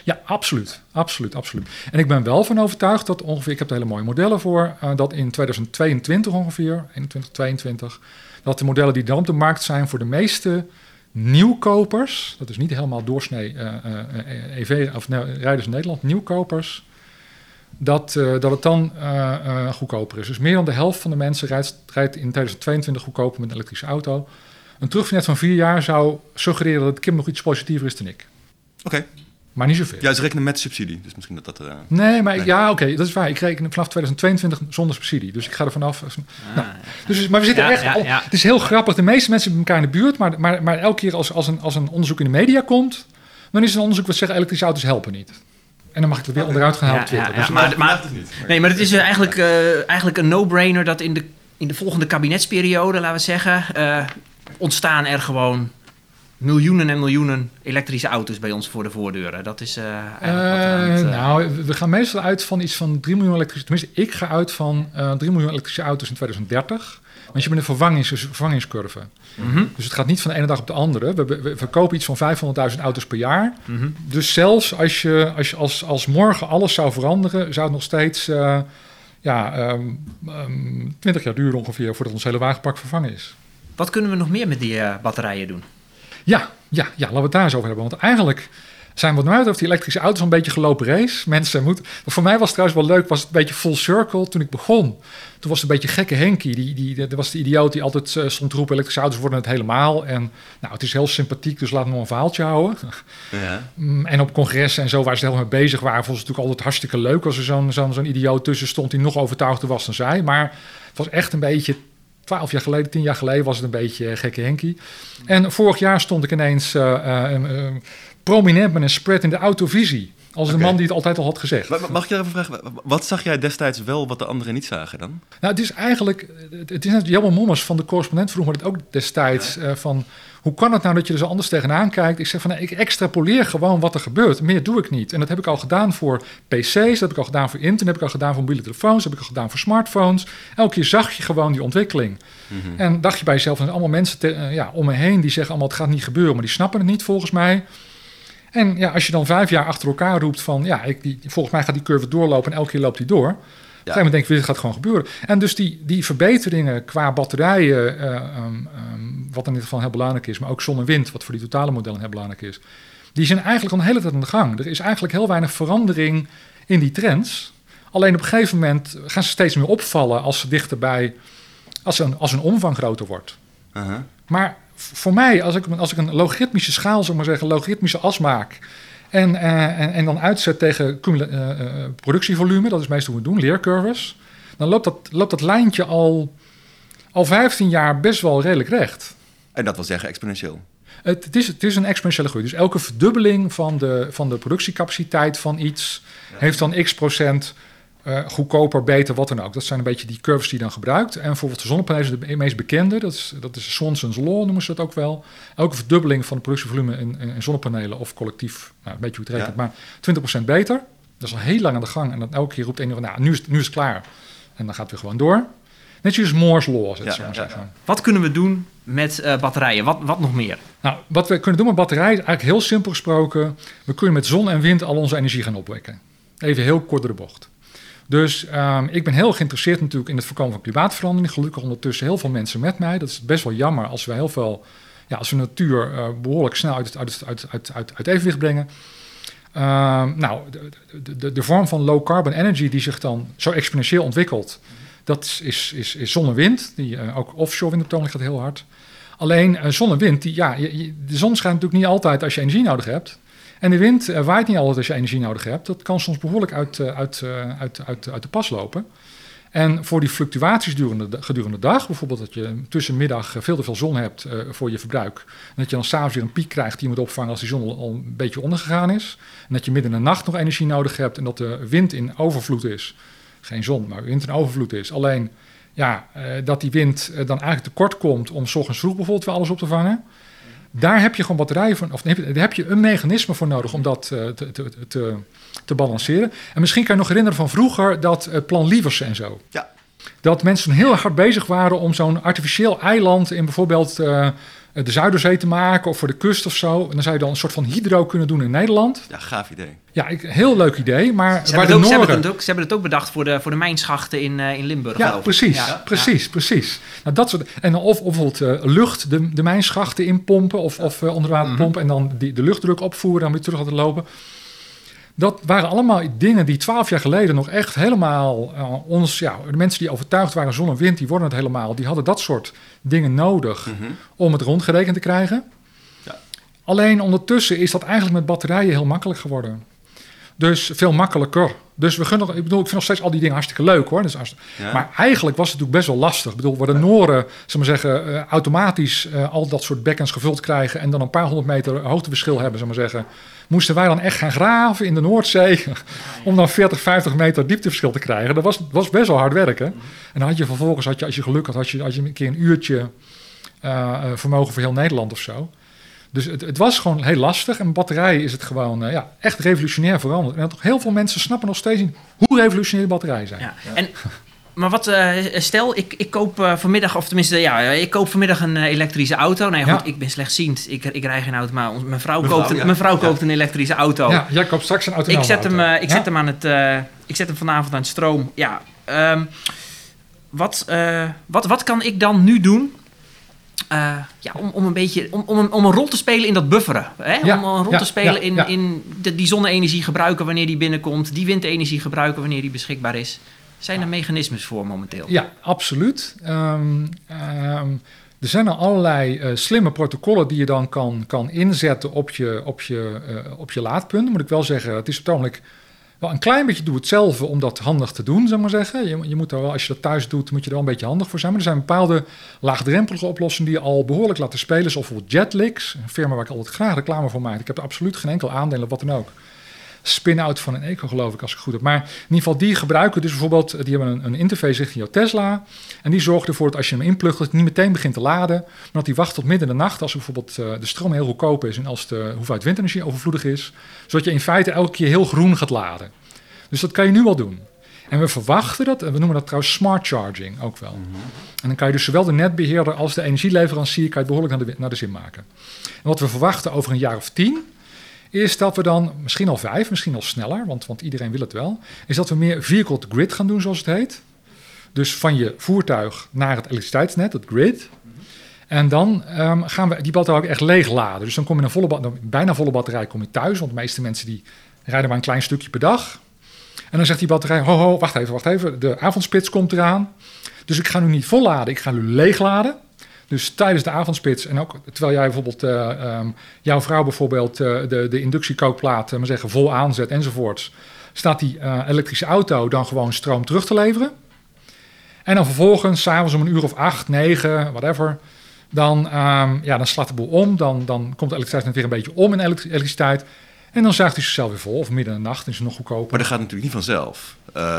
Ja, absoluut. Absoluut, absoluut. En ik ben wel van overtuigd dat ongeveer, ik heb er hele mooie modellen voor, uh, dat in 2022 ongeveer, 2022, dat de modellen die dan op de markt zijn voor de meeste nieuwkopers, dat is niet helemaal doorsnee uh, uh, EV of nou, rijders in Nederland, nieuwkopers, dat, dat het dan goedkoper is. Dus meer dan de helft van de mensen rijdt, rijdt in 2022 goedkoper met een elektrische auto. Een terugvernet van vier jaar zou suggereren dat Kim nog iets positiever is dan ik. Oké. Maar niet zoveel. Ja, ze rekenen met subsidie, dus misschien dat dat... Uh... Nee, maar nee. ja, oké, okay, dat is waar. Ik reken vanaf 2022 zonder subsidie, dus ik ga er vanaf. Ah, nou, dus, maar we zitten ja, echt... ja, al, ja. Het is heel grappig, de meeste mensen hebben elkaar in de buurt, maar, maar, maar elke keer als, als, een, als een onderzoek in de media komt, dan is het een onderzoek wat zegt elektrische auto's helpen niet. En dan mag ik er weer onderuit gaan halen. Ja, ja, ja, maar, maar, nee, maar het is eigenlijk, uh, eigenlijk een no-brainer dat in de, in de volgende kabinetsperiode, laten we zeggen, uh, ontstaan er gewoon miljoenen en miljoenen elektrische auto's bij ons voor de voordeuren. Dat is eh, eigenlijk wat Eh, het, eh, nou, we gaan meestal uit van iets van 3 miljoen elektrische... Tenminste, ik ga uit van eh 3 miljoen elektrische auto's in 2030. Want je bent een vervangings, vervangingscurve. mhm, Dus het gaat niet van de ene dag op de andere. We, verkopen iets van 500.000 auto's per jaar. mhm. Dus zelfs als, je, als, je als, als morgen alles zou veranderen... zou het nog steeds ja, ehm, ehm, 20 jaar duren ongeveer... voordat ons hele wagenpark vervangen is. Wat kunnen we nog meer met die batterijen doen? Ja, ja, ja, laten we het daar eens over hebben. Want eigenlijk zijn wat mij betreft die elektrische auto's een beetje gelopen race. Mensen moeten... Voor mij was het trouwens wel leuk, was het een beetje full circle toen ik begon. Toen was het een beetje gekke Henkie. Die, die, dat was de idioot die altijd eh, stond te roepen... elektrische auto's worden het helemaal. En nou, het is heel sympathiek, dus we nog een verhaaltje houden. Ja. Mm, En op congressen en zo waar ze helemaal mee bezig waren... vond ze het natuurlijk altijd hartstikke leuk... als er zo'n zo'n zo'n idioot tussen stond die nog overtuigder was dan zij. Maar het was echt een beetje... Twaalf jaar geleden, tien jaar geleden was het een beetje eh, gekke Henkie. En vorig jaar stond ik ineens eh, eh, prominent met een spread in de autovisie. Als de man die het altijd al had gezegd. Ma- ma- Mag ik je even vragen, wa- wat zag jij destijds wel wat de anderen niet zagen dan? Nou, het is eigenlijk, het- is net Jammer Mommers van de correspondent vroeg me dat ook destijds. van, hoe kan het nou dat je er zo anders tegenaan kijkt? Ik zeg van, nou, ik extrapoleer gewoon wat er gebeurt. Meer doe ik niet. En dat heb ik al gedaan voor PC's, dat heb ik al gedaan voor internet, heb ik al gedaan voor mobiele telefoons, dat heb ik al gedaan voor smartphones. Elke keer zag je gewoon die ontwikkeling. En dacht je bij jezelf, er zijn allemaal mensen te- eh, ja, om me heen die zeggen allemaal, het gaat niet gebeuren, maar die snappen het niet volgens mij. En ja, als je dan vijf jaar achter elkaar roept van, ja, ik, die, volgens mij gaat die curve doorlopen en elke keer loopt die door. Op een gegeven moment denk ik, dit gaat gewoon gebeuren. En dus die, die verbeteringen qua batterijen, eh, ehm, ehm, wat in dit geval heel belangrijk is, maar ook zon en wind, wat voor die totale modellen heel belangrijk is, die zijn eigenlijk al een hele tijd aan de gang. Er is eigenlijk heel weinig verandering in die trends. Alleen op een gegeven moment gaan ze steeds meer opvallen als ze dichterbij, als een, als een omvang groter wordt. Maar voor mij, als ik, als ik een logaritmische schaal, zeg maar zeggen, logaritmische as maak. En, eh, en, en dan uitzet tegen eh, eh, productievolume, dat is meestal hoe we doen, leercurves. Dan loopt dat, loopt dat lijntje al, al 15 jaar best wel redelijk recht. En dat wil zeggen exponentieel. Het, het, is, het is een exponentiële groei. Dus elke verdubbeling van de, van de productiecapaciteit van iets heeft dan x procent eh, goedkoper, beter, wat dan ook. Dat zijn een beetje die curves die je dan gebruikt. En bijvoorbeeld de zonnepanelen is de meest bekende. Dat is, dat is Swanson's Law, noemen ze dat ook wel. Elke verdubbeling van het productievolume in, in, zonnepanelen of collectief, nou, een beetje hoe het rekent, maar 20% beter. Dat is al heel lang aan de gang. En dan elke keer roept een van, nou, nu is, het- nu is het klaar. En dan gaat het weer gewoon door. Net zoals Moore's Law, Ja, ja, zeggen. Wat kunnen we doen met eh, batterijen? Wat, wat nog meer? Nou, wat we kunnen doen met batterijen is eigenlijk heel simpel gesproken. We kunnen met zon en wind al onze energie gaan opwekken. Even heel kort door de bocht. Dus ehm, ik ben heel geïnteresseerd natuurlijk in het voorkomen van klimaatverandering. Gelukkig ondertussen heel veel mensen met mij. Dat is best wel jammer als we heel veel, ja, als we natuur eh, behoorlijk snel uit, het- uit, uit, uit, uit, evenwicht brengen. Ehm, nou, de, de, de, vorm van low carbon energy die zich dan zo exponentieel ontwikkelt, dat is, is, is zon en wind. Die, eh, ook offshore wind op het ogenblik gaat heel hard. Alleen eh, zon en wind, die, ja, de zon schijnt natuurlijk niet altijd als je energie nodig hebt. En de wind waait niet altijd als je energie nodig hebt. Dat kan soms behoorlijk uit, eh, uit, eh, uit, uit, uit de pas lopen. En voor die fluctuaties gedurende de, dag, bijvoorbeeld dat je tussenmiddag eh, veel te veel zon hebt voor je verbruik. En dat je dan s'avonds weer een piek krijgt die je moet opvangen als die zon al, een beetje ondergegaan is. En dat je midden in de nacht nog energie nodig hebt en dat de wind in overvloed is. Geen zon, maar wind in overvloed is. Alleen ja, dat die wind dan eigenlijk tekort komt om 's ochtends vroeg bijvoorbeeld weer alles op te vangen. Daar heb je gewoon batterijen voor, of nee, daar heb je een mechanisme voor nodig om dat eh, te, te, te, te balanceren. En misschien kan je nog herinneren van vroeger dat eh, plan Lieversen en zo. Ja. Dat mensen heel hard bezig waren om zo'n artificieel eiland in bijvoorbeeld eh, de Zuiderzee te maken of voor de kust of zo. En dan zou je dan een soort van hydro kunnen doen in Nederland. Ja, gaaf idee. Ja, ik, heel leuk idee, maar Ze waar hebben, de het ook, ze, hebben het ook, ze hebben het ook bedacht voor de, voor de mijnschachten in, eh, in Limburg. Ja, precies, Ja, precies, precies. Nou, dat soort, en dan of, of bijvoorbeeld eh, lucht, de, de mijnschachten inpompen of, of uh, onder water Mhm. pompen en dan die, de luchtdruk opvoeren en dan weer terug laten lopen. Dat waren allemaal dingen die twaalf jaar geleden nog echt helemaal eh, ons, ja, de mensen die overtuigd waren zon en wind, die worden het helemaal, die hadden dat soort dingen nodig Mhm. om het rondgerekend te krijgen. Ja. Alleen ondertussen is dat eigenlijk met batterijen heel makkelijk geworden. Dus veel makkelijker. Dus we gunnen, ik bedoel, ik vind nog steeds al die dingen hartstikke leuk hoor. Dus hartstikke- Ja. Maar eigenlijk was het natuurlijk best wel lastig. Ik bedoel, waar de Noren, zeg maar zeggen, eh, automatisch eh, al dat soort bekkens gevuld krijgen en dan een paar honderd meter hoogteverschil hebben, zeg maar zeggen, moesten wij dan echt gaan graven in de Noordzee om dan 40, 50 meter diepteverschil te krijgen. Dat was, was best wel hard werken. En dan had je vervolgens, had je, als je geluk had, had je, had je een keer een uurtje eh, eh, vermogen voor heel Nederland of zo. Dus het, het was gewoon heel lastig. En batterijen is het gewoon eh, ja, echt revolutionair veranderd. En toch heel veel mensen snappen nog steeds niet hoe revolutionair batterijen zijn. Ja. En, maar wat, eh, stel, ik, ik koop eh, vanmiddag, of tenminste, ja, ik koop vanmiddag een eh, elektrische auto. Nou ja, goed, Ja. ik ben slechtziend. Ik, ik rij geen auto, maar ons- mijn vrouw, Mevrouw, koopt, een, ja. mijn vrouw Ja. koopt een elektrische auto. Ja, jij koopt straks een autonome ik zet, hem, auto. ik zet hem aan het, ik zet hem vanavond aan het stroom. Ja, ehm, wat, wat, wat kan ik dan nu doen? ja, om, om een beetje om, om, een, om een rol te spelen in dat bufferen. Hè? Ja, om een rol ja, te spelen ja, in, in de, die zonne-energie gebruiken wanneer die binnenkomt, die windenergie gebruiken wanneer die beschikbaar is. Zijn er mechanismes voor momenteel? Ja, absoluut. Ehm, ehm, er zijn al allerlei eh, slimme protocollen die je dan kan, kan inzetten op je, op, je, eh, op je laadpunt. Moet ik wel zeggen, het is ogenblik wel een klein beetje doe het zelf om dat handig te doen, zeg maar zeggen. Je, je moet er wel, als je dat thuis doet, moet je er wel een beetje handig voor zijn. Maar er zijn bepaalde laagdrempelige oplossingen die je al behoorlijk laten spelen. Zoals bijvoorbeeld Jetlix, een firma waar ik altijd graag reclame voor maak. Ik heb er absoluut geen enkel aandeel of wat dan ook. Spin-out van een eco, geloof ik, als ik het goed heb. Maar in ieder geval, die gebruiken dus bijvoorbeeld... die hebben een, een interface richting jouw Tesla. En die zorgt ervoor dat als je hem inplugt... dat het niet meteen begint te laden. Maar dat die wacht tot midden in de nacht... als bijvoorbeeld eh, de stroom heel goedkoop is... en als de hoeveelheid windenergie overvloedig is. Zodat je in feite elke keer heel groen gaat laden. Dus dat kan je nu al doen. En we verwachten dat, en we noemen dat trouwens smart charging ook wel. En dan kan je dus zowel de netbeheerder als de energieleverancier kan je behoorlijk naar de, naar de zin maken. En wat we verwachten over een jaar of tien, is dat we dan, misschien al vijf, misschien al sneller, want, want iedereen wil het wel, is dat we meer vehicle to grid gaan doen, zoals het heet. Dus van je voertuig naar het elektriciteitsnet, het grid. En dan ehm, gaan we die batterij ook echt leeg laden. Dus dan kom je een volle, bijna volle batterij kom je thuis, want de meeste mensen die rijden maar een klein stukje per dag. En dan zegt die batterij, ho ho, wacht even, wacht even, de avondspits komt eraan. Dus ik ga nu niet volladen, ik ga nu leegladen. Dus tijdens de avondspits en ook terwijl jij bijvoorbeeld eh, ehm, jouw vrouw bijvoorbeeld eh, de, de inductiekookplaat eh, maar zeggen, vol aanzet enzovoorts, staat die elektrische auto dan gewoon stroom terug te leveren. En dan vervolgens, s'avonds om een uur of acht, negen, whatever, dan, ehm, ja, dan slaat de boel om. Dan, dan komt de elektriciteit weer een beetje om in elekt- elektriciteit. En dan zuigt hij zichzelf weer vol, of midden in de nacht is het nog goedkoper. Maar dat gaat natuurlijk niet vanzelf.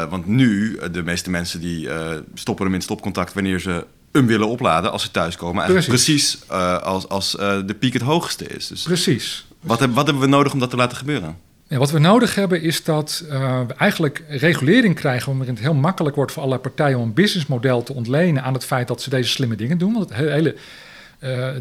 Want nu, de meeste mensen die stoppen hem in stopcontact wanneer ze hem willen opladen als ze thuiskomen. Eigenlijk precies, eh, als, als eh, de piek het hoogste is. Dus Precies. wat, hebben wat hebben we nodig om dat te laten gebeuren? Ja, wat we nodig hebben is dat eh, we eigenlijk regulering krijgen... waarin het heel makkelijk wordt voor allerlei partijen... om een businessmodel te ontlenen aan het feit dat ze deze slimme dingen doen. Want het hele,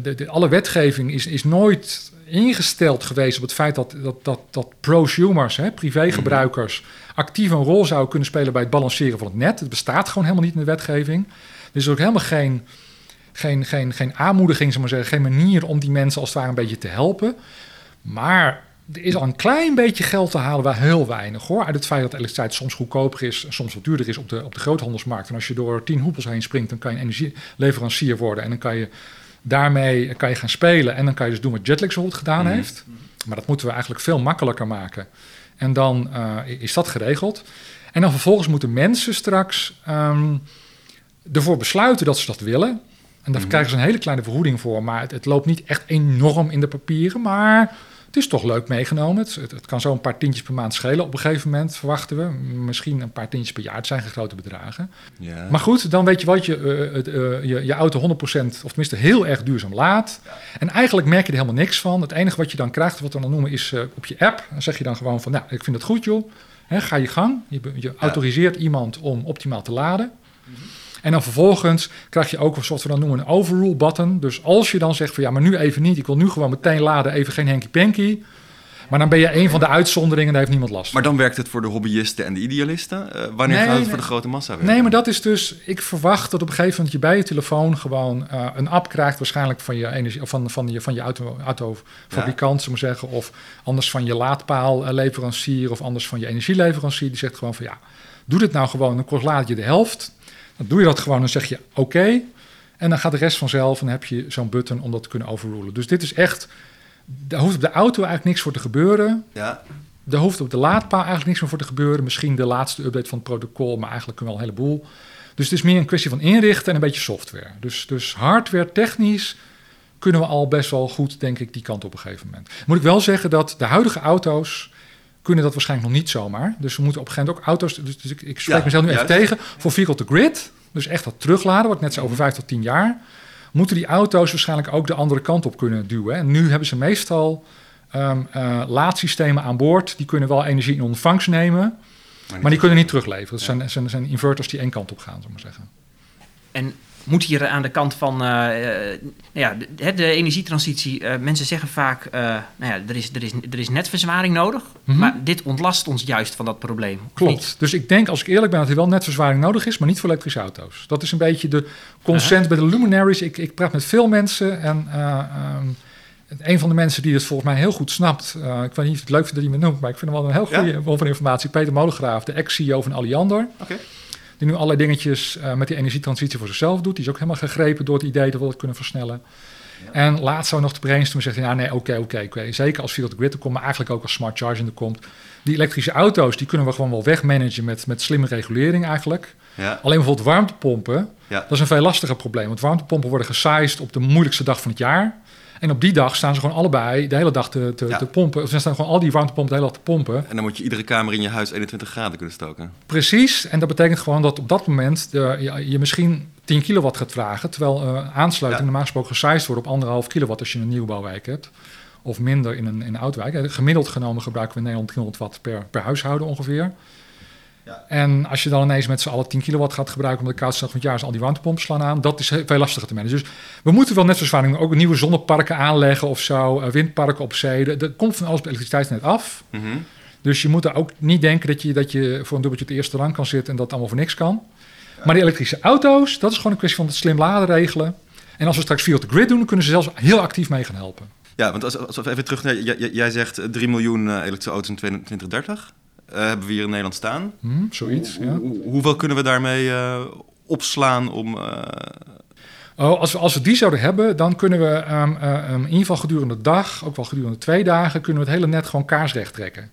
de, de, alle wetgeving is, is nooit ingesteld geweest op het feit dat, dat, dat, dat prosumers, hè, privégebruikers... actief een rol zouden kunnen spelen bij het balanceren van het net. Het bestaat gewoon helemaal niet in de wetgeving. Er is ook helemaal geen, geen, geen, geen aanmoediging, zeg maar zeggen, geen manier om die mensen als het ware een beetje te helpen. Maar er is al een klein beetje geld te halen, waar heel weinig hoor. Uit het feit dat elektriciteit soms goedkoper is, soms wat duurder is op de, op de groothandelsmarkt. En als je door tien hoepels heen springt, dan kan je energieleverancier worden. En dan kan je daarmee kan je gaan spelen. En dan kan je dus doen wat Jetlix bijvoorbeeld gedaan Mhm. heeft. Maar dat moeten we eigenlijk veel makkelijker maken. En dan eh, is dat geregeld. En dan vervolgens moeten mensen straks ehm, ervoor besluiten dat ze dat willen. En daar Mhm. krijgen ze een hele kleine vergoeding voor. Maar het, het loopt niet echt enorm in de papieren. Maar het is toch leuk meegenomen. Het, het, het kan zo een paar tientjes per maand schelen. Op een gegeven moment verwachten we. Misschien een paar tientjes per jaar. Het zijn geen grote bedragen. Ja. Maar goed, dan weet je wat je, eh, eh, je, je auto 100% of tenminste heel erg duurzaam laat. En eigenlijk merk je er helemaal niks van. Het enige wat je dan krijgt, wat we dan noemen, is eh, op je app. Dan zeg je dan gewoon van, nou, ik vind het goed joh. Ga je gang. Je, autoriseert iemand om optimaal te laden. En dan vervolgens krijg je ook wat we dan noemen een overrule button. Dus als je dan zegt van ja, maar nu even niet. Ik wil nu gewoon meteen laden, even geen hanky-panky. Maar dan ben je een van de uitzonderingen, daar heeft niemand last van. Maar dan werkt het voor de hobbyisten en de idealisten. Eh, wanneer Nee, gaat het nee. voor de grote massa werken? Nee, maar dat is dus. Ik verwacht dat op een gegeven moment je bij je telefoon gewoon eh, een app krijgt, waarschijnlijk van je energie of van, van je, van je auto, autofabrikant, zullen we zeggen, of anders van je laadpaalleverancier of anders van je energieleverancier. Die zegt gewoon van ja, doe dit nou gewoon, dan kost laad je de helft. Dan doe je dat gewoon, dan zeg je oké. en dan gaat de rest vanzelf en dan heb je zo'n button om dat te kunnen overrulen. Dus dit is echt. Daar hoeft op de auto eigenlijk niks voor te gebeuren. Ja, Daar hoeft op de laadpaal eigenlijk niks meer voor te gebeuren. Misschien de laatste update van het protocol, maar eigenlijk kunnen we al een heleboel. Dus het is meer een kwestie van inrichten en een beetje software. Dus, dus hardware technisch kunnen we al best wel goed, denk ik, die kant op een gegeven moment. Moet ik wel zeggen dat de huidige auto's kunnen dat waarschijnlijk nog niet zomaar. Dus we moeten op een gegeven moment ook auto's... Dus, dus ik, ik spreek Ja, mezelf nu even tegen. Voor vehicle to grid, dus echt dat terugladen, wat ik net zo over vijf tot tien jaar... moeten die auto's waarschijnlijk ook de andere kant op kunnen duwen. En nu hebben ze meestal ehm eh, laadsystemen aan boord. Die kunnen wel energie in ontvangst nemen, maar die kunnen niet terugleveren. Dat zijn, zijn, zijn inverters die één kant op gaan, zullen we maar zeggen. En moet hier aan de kant van eh, eh, ja, de, de energietransitie, eh, mensen zeggen vaak, eh, nou ja, er is, er, is, er is netverzwaring nodig, Mhm. maar dit ontlast ons juist van dat probleem. Klopt. niet? Dus ik denk, als ik eerlijk ben, dat er wel netverzwaring nodig is, maar niet voor elektrische auto's. Dat is een beetje de consent bij de luminaries. Ik, ik praat met veel mensen en eh, ehm, een van de mensen die het volgens mij heel goed snapt, eh, ik weet niet of het leuk vindt dat hij me noemt, maar ik vind hem wel een heel Ja? goede bron van informatie. Peter Molengraaf, de ex-CEO van Alliander, Oké. Die nu allerlei dingetjes eh, met die energietransitie voor zichzelf doet. Die is ook helemaal gegrepen door het idee dat we het kunnen versnellen. En laatst zou nog de brainstorm zeggen, ja nee, oké, oké, oké. Zeker als Field Grid er komt, maar eigenlijk ook als smart charging er komt. Die elektrische auto's, die kunnen we gewoon wel wegmanagen met, met slimme regulering eigenlijk. Ja. Alleen bijvoorbeeld warmtepompen, Ja. dat is een veel lastiger probleem. Want warmtepompen worden gesized op de moeilijkste dag van het jaar. En op die dag staan ze gewoon allebei de hele dag te, te, Ja. te pompen. Of ze staan gewoon al die warmtepompen de hele dag te pompen. En dan moet je iedere kamer in je huis 21 graden kunnen stoken. Precies. En dat betekent gewoon dat op dat moment de, je, je misschien 10 kilowatt gaat vragen. Terwijl eh, aansluiting Ja. normaal gesproken gesized wordt op anderhalf kilowatt als je een nieuwbouwwijk hebt. Of minder in een, in een oudwijk. Gemiddeld genomen gebruiken we in Nederland 300 watt per, per huishouden ongeveer. Ja. En als je dan ineens met z'n allen 10 kilowatt gaat gebruiken om de koudste van het jaar is al die warmtepompen slaan aan, dat is veel lastiger te managen. Dus we moeten wel net zoals ook nieuwe zonneparken aanleggen of zo, eh, windparken op zee. Er er komt van alles op elektriciteitsnet af. Mhm. Dus je moet er ook niet denken dat je, dat je voor een dubbeltje op de eerste rang kan zitten en dat allemaal voor niks kan. Maar die elektrische auto's, dat is gewoon een kwestie van het slim laden regelen. En als we straks via de grid doen, kunnen ze zelfs heel actief mee gaan helpen. Ja, want als, als we even terug naar... Jij, jij- zegt eh, 3 miljoen eh, elektrische auto's in 2030. Eh, hebben we hier in Nederland staan. Hm, zoiets, ja. Hoe- hoeveel kunnen we daarmee eh, opslaan om... eh, Oh, als, we, als we die zouden hebben, dan kunnen we eh, ehm, in ieder geval gedurende de dag, ook wel gedurende twee dagen, kunnen we het hele net gewoon kaarsrecht trekken.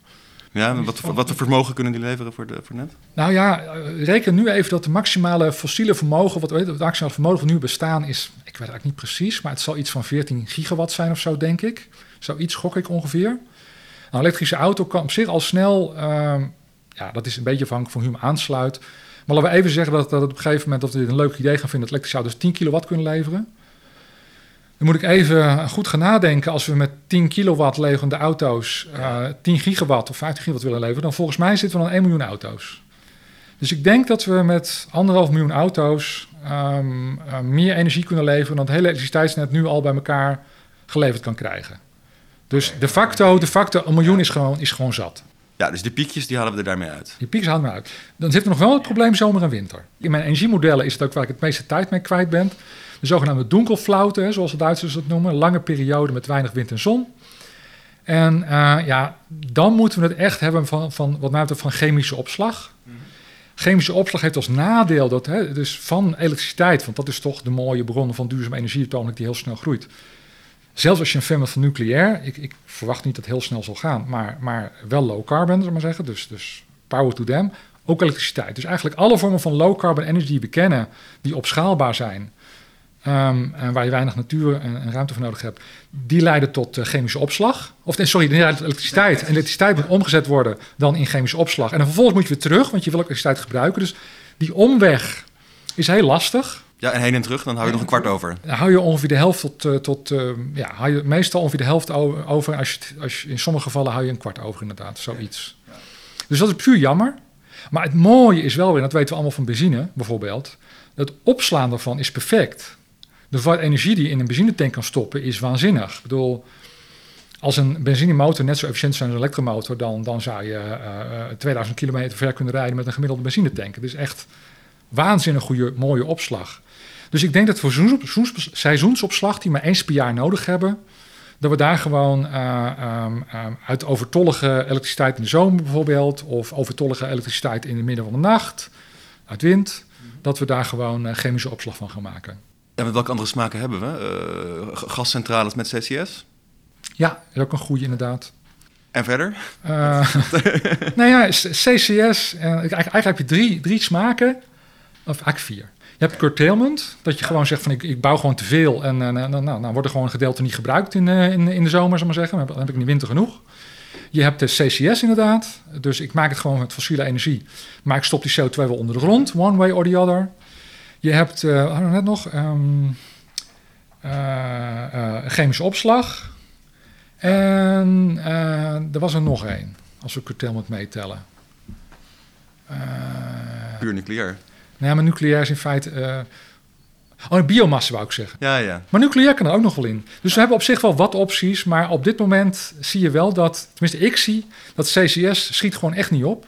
ja, wat, wat voor vermogen kunnen die leveren voor, de, voor net? Nou ja, reken nu even dat de maximale fossiele vermogen, wat, het maximale vermogen nu bestaan is, ik weet eigenlijk niet precies, maar het zal iets van 14 gigawatt zijn of zo, denk ik. Zoiets gok ik ongeveer. Een elektrische auto kan op zich al snel, ehm, ja, dat is een beetje afhankelijk van hoe je hem aansluit. Maar laten we even zeggen dat, dat het op een gegeven moment dat we dit een leuk idee gaan vinden dat elektrische auto's 10 kilowatt kunnen leveren. Dan moet ik even goed gaan nadenken. Als we met 10 kilowatt leverende auto's eh 10 gigawatt of 15 gigawatt willen leveren, dan volgens mij zitten we aan 1 miljoen auto's. Dus ik denk dat we met anderhalf miljoen auto's ehm, eh, meer energie kunnen leveren dan het hele elektriciteitsnet nu al bij elkaar geleverd kan krijgen. Dus de facto, de facto, een miljoen is gewoon, is gewoon zat. Ja, dus die piekjes die halen we er daarmee uit. Die pieks halen we uit. Dan zit er nog wel het probleem zomer en winter. In mijn energiemodellen is het ook waar ik het meeste tijd mee kwijt ben. De zogenaamde donkelflauten, zoals de Duitsers het noemen. Lange periode met weinig wind en zon. En eh, ja, dan moeten we het echt hebben van, van wat mij betreft, van chemische opslag. Chemische opslag heeft als nadeel dat, hè, dus van elektriciteit, want dat is toch de mooie bron van duurzame energie die heel snel groeit. Zelfs als je een fan bent van nucleair, ik, ik verwacht niet dat het heel snel zal gaan, maar, maar wel low carbon, we maar zeggen. Dus, dus power to them. Ook elektriciteit. Dus eigenlijk alle vormen van low carbon energy die we kennen, die opschaalbaar zijn, ehm, en waar je weinig natuur en, ruimte voor nodig hebt, die leiden tot eh, chemische opslag. Of sorry, die tot elektriciteit. En elektriciteit moet omgezet worden dan in chemische opslag. En dan vervolgens moet je weer terug, want je wil ook elektriciteit gebruiken. Dus die omweg is heel lastig. Ja, en heen en terug, dan hou je nog een kwart over. Dan hou je ongeveer de helft tot, eh, tot eh, ja, hou je meestal ongeveer de helft over. Als je, als je, in sommige gevallen hou je een kwart over inderdaad, zoiets. Dus dat is puur jammer. Maar het mooie is wel weer, dat weten we allemaal van benzine bijvoorbeeld, het opslaan daarvan is perfect. De hoeveelheid energie die je in een benzinetank kan stoppen is waanzinnig. Ik bedoel, als een benzinemotor net zo efficiënt is als een elektromotor, dan, dan zou je eh, eh, 2000 kilometer ver kunnen rijden met een gemiddelde benzinetank. Het is echt waanzinnig goede, mooie opslag. Dus ik denk dat voor seizoens- seizoens- seizoensopslag, die maar eens per jaar nodig hebben, dat we daar gewoon eh, ehm, ehm, uit overtollige elektriciteit in de zomer bijvoorbeeld, of overtollige elektriciteit in het midden van de nacht, uit wind, dat we daar gewoon eh, chemische opslag van gaan maken. En met welke andere smaken hebben we? Eh, gascentrales met CCS? Ja, dat is ook een goede inderdaad. En verder? Nou ja, CCS, eigenlijk, eigenlijk heb je drie, drie smaken, of eigenlijk vier. Je hebt curtailment, dat je gewoon zegt van ik, ik bouw gewoon te veel en eh, nou, nou, wordt er gewoon een gedeelte niet gebruikt in, eh, in, de zomer, zal maar zeggen. Dan heb ik in de winter genoeg. Je hebt de CCS inderdaad, dus ik maak het gewoon met fossiele energie, maar ik stop die CO2 wel onder de grond, one way or the other. Je hebt, we net nog, ehm, eh, chemische opslag. En er was er nog één, als we curtailment meetellen. Puur nucleair. Nee, maar nucleair is in feite... eh, oh, biomassa wou ik zeggen. Ja, ja. Maar nucleair kan er ook nog wel in. Dus we hebben op zich wel wat opties. Maar op dit moment zie je wel dat... Tenminste, ik zie dat CCS schiet gewoon echt niet op.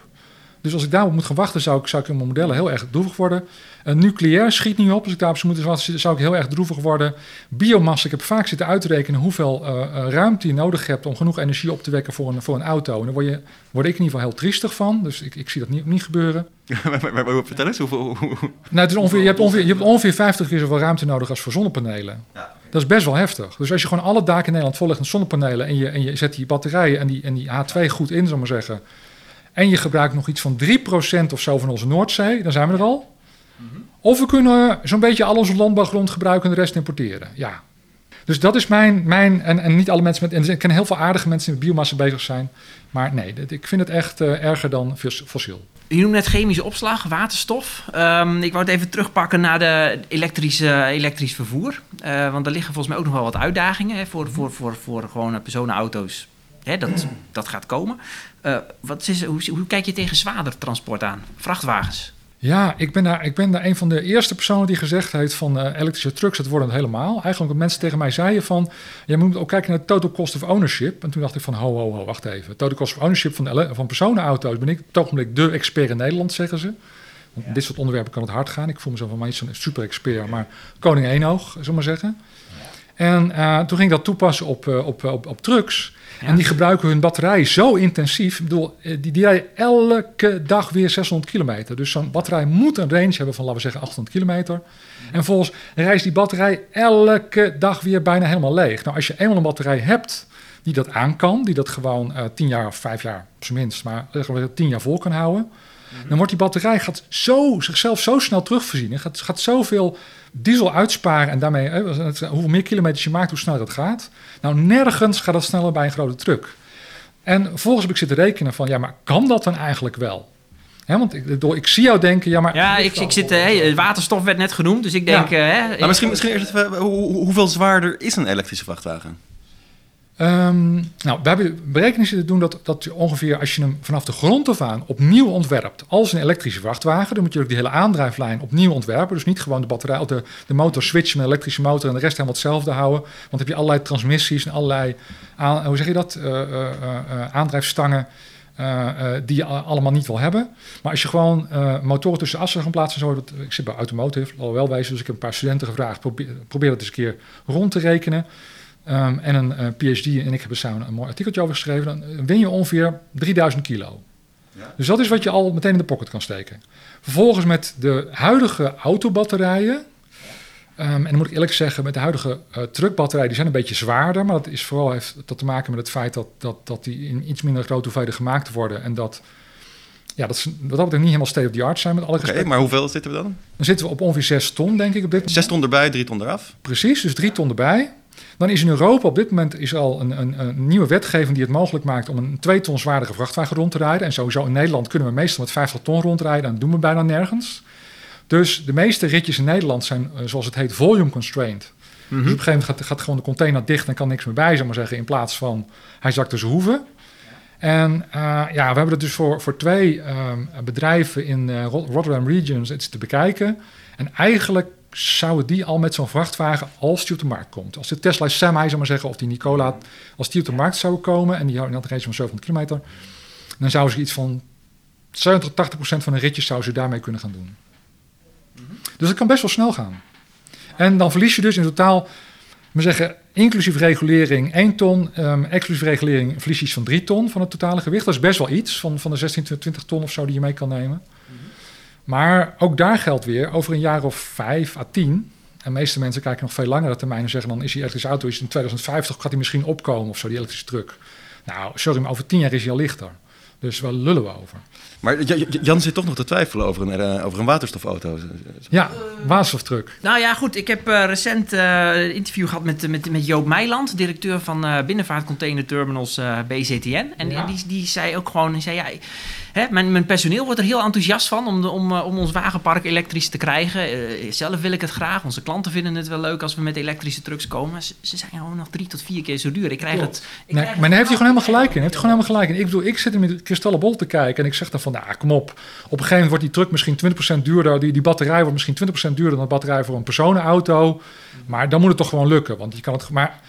Dus als ik daarop moet gaan wachten... zou ik, zou ik in mijn modellen heel erg droevig worden. Uh, nucleair schiet niet op. Als ik daarop zou moeten wachten... zou ik heel erg droevig worden. Biomassa, ik heb vaak zitten uitrekenen... hoeveel uh, uh, ruimte je nodig hebt... om genoeg energie op te wekken voor een, voor een auto. En daar word, je, word ik in ieder geval heel triestig van. Dus ik, ik zie dat niet, niet gebeuren. maar, maar, maar, vertel eens, hoeveel... Hoe, nou, het is ongeveer, je, hebt ongeveer, je hebt ongeveer 50 keer zoveel ruimte nodig als voor zonnepanelen. Ja. Dat is best wel heftig. Dus als je gewoon alle daken in Nederland vollegt met zonnepanelen... en je, en je zet die batterijen en die, en die H2 goed in, zal maar zeggen... en je gebruikt nog iets van 3% of zo van onze Noordzee... dan zijn we er al. Mm -hmm. Of we kunnen zo'n beetje al onze landbouwgrond gebruiken... en de rest importeren. Ja. Dus dat is mijn... mijn en, en niet alle mensen met... En ik ken heel veel aardige mensen die met biomassa bezig zijn. Maar nee, ik vind het echt uh, erger dan fossiel. Je noemt net chemische opslag, waterstof. Um, ik wou het even terugpakken naar de elektrische, elektrisch vervoer. Uh, want er liggen volgens mij ook nog wel wat uitdagingen hè, voor, voor, voor, voor gewone personenauto's. Hè, dat, dat gaat komen. Uh, wat is, hoe, hoe kijk je tegen zwaarder transport aan? Vrachtwagens? Ja, ik ben, daar, ik ben daar een van de eerste personen die gezegd heeft van uh, elektrische trucks, dat worden het helemaal. Eigenlijk mensen tegen mij zeiden van, je moet ook kijken naar de total cost of ownership. En toen dacht ik van, ho, ho, ho, wacht even. Total cost of ownership van, van personenauto's ben ik op het ogenblik de expert in Nederland, zeggen ze. Want ja. dit soort onderwerpen kan het hard gaan. Ik voel mezelf wel niet zo'n super expert, maar koning eenoog, zullen maar zeggen. En uh, toen ging ik dat toepassen op, uh, op, op, op trucks. Ja. En die gebruiken hun batterij zo intensief. Ik bedoel, die, die rijden elke dag weer 600 kilometer. Dus zo'n batterij moet een range hebben van, laten we zeggen, 800 kilometer. En vervolgens reist die batterij elke dag weer bijna helemaal leeg. Nou, als je eenmaal een batterij hebt die dat aan kan, die dat gewoon uh, 10 jaar of 5 jaar, op zijn minst, maar uh, 10 jaar vol kan houden. Mm-hmm. Dan wordt die batterij gaat zo, zichzelf zo snel terugvoorzien. Gaat, gaat zoveel diesel uitsparen en daarmee, eh, hoe meer kilometers je maakt, hoe sneller dat gaat. Nou, nergens gaat dat sneller bij een grote truck. En vervolgens heb ik zitten rekenen van, ja, maar kan dat dan eigenlijk wel? He, want ik, ik, zie jou denken, ja, maar... Ja, ik, ik zit, hey, waterstof werd net genoemd, dus ik denk... Ja. Uh, hè, maar misschien, misschien eerst even, hoe, hoeveel zwaarder is een elektrische vrachtwagen? Um, nou, we hebben berekeningen zitten doen dat, dat je ongeveer als je hem vanaf de grond af aan opnieuw ontwerpt als een elektrische vrachtwagen, dan moet je ook die hele aandrijflijn opnieuw ontwerpen. Dus niet gewoon de batterij of de, de motor switchen met een elektrische motor en de rest helemaal hetzelfde houden. Want dan heb je allerlei transmissies en allerlei, hoe zeg je dat, uh, uh, uh, aandrijfstangen. die je allemaal niet wil hebben. Maar als je gewoon motoren tussen assen gaan plaatsen, zo, dat, ik zit bij Automotive, al wel wijzen, dus ik heb een paar studenten gevraagd, probeer dat eens een keer rond te rekenen. Um, en een uh, PhD en ik hebben samen een mooi artikeltje over geschreven. Dan win je ongeveer 3000 kilo. Ja. Dus dat is wat je al meteen in de pocket kan steken. Vervolgens met de huidige autobatterijen. Um, en dan moet ik eerlijk zeggen, met de huidige uh, truckbatterijen, die zijn een beetje zwaarder. Maar dat is vooral heeft dat te maken met het feit dat, dat, dat die in iets minder grote hoeveelheden gemaakt worden. En dat, ja, dat, wat dat betreft niet helemaal state of the art zijn met alle Oké, okay, maar hoeveel zitten we dan? Dan zitten we op ongeveer 6 ton, denk ik. Op dit 6 ton erbij, 3 ton eraf? Precies, dus 3 ton erbij. Dan is in Europa op dit moment is al een, een, een, nieuwe wetgeving die het mogelijk maakt om een 2 ton zwaardige vrachtwagen rond te rijden. En sowieso in Nederland kunnen we meestal met 50 ton rondrijden en dat doen we bijna nergens. Dus de meeste ritjes in Nederland zijn, zoals het heet, volume constrained. Dus op een gegeven moment gaat, gaat, gewoon de container dicht en kan niks meer bij, zou maar zeggen, in plaats van hij zakt dus hoeven. En uh, ja, we hebben het dus voor, voor twee uh, bedrijven in uh, Rotterdam Regions iets te bekijken. En eigenlijk zouden die al met zo'n vrachtwagen als die op de markt komt. Als de Tesla Semi, zou maar zeggen, of die Nicola, als die op de markt zouden komen en die houden een race van 700 kilometer, dan zouden ze iets van 70, 80 procent van de ritjes zouden ze daarmee kunnen gaan doen. Dus dat kan best wel snel gaan. En dan verlies je dus in totaal, we zeggen, inclusief regulering 1 ton, um, exclusief regulering verlies je iets van 3 ton van het totale gewicht. Dat is best wel iets van, van de 16, 20 ton of zo die je mee kan nemen. Maar ook daar geldt weer, over een jaar of vijf à tien... en de meeste mensen kijken nog veel langere termijn en zeggen... dan is die elektrische auto is in 2050 gaat die misschien opkomen of zo, die elektrische truck. Nou, sorry, maar over tien jaar is hij al lichter. Dus waar lullen we over? Maar Jan zit toch nog te twijfelen over een, uh, over een waterstofauto. Ja, waterstoftruck. Nou ja, goed. Ik heb uh, recent uh, een interview gehad met, met, met Joop Meiland, directeur van binnenvaartcontainer terminals BZTN. En, ja. die, die zei ook gewoon, die zei, ja, hè, mijn, mijn personeel wordt er heel enthousiast van om, de, om, eh, om ons wagenpark elektrisch te krijgen. Eh, zelf wil ik het graag. Onze klanten vinden het wel leuk als we met elektrische trucks komen. Ze, ze zijn gewoon nog drie tot vier keer zo duur. Ik krijg Klopt. het. Ik Nee, krijg maar daar heeft hij gewoon helemaal gelijk in. Heeft hij gewoon helemaal gelijk in. Ik bedoel, ik zit er met kristallenbol te kijken en ik zeg dan nou, kom op. Op een gegeven moment wordt die truck misschien 20% duurder. Die, die batterij wordt misschien 20% duurder dan de batterij voor een personenauto. Maar dan moet het toch gewoon lukken. Want je kan het. Maar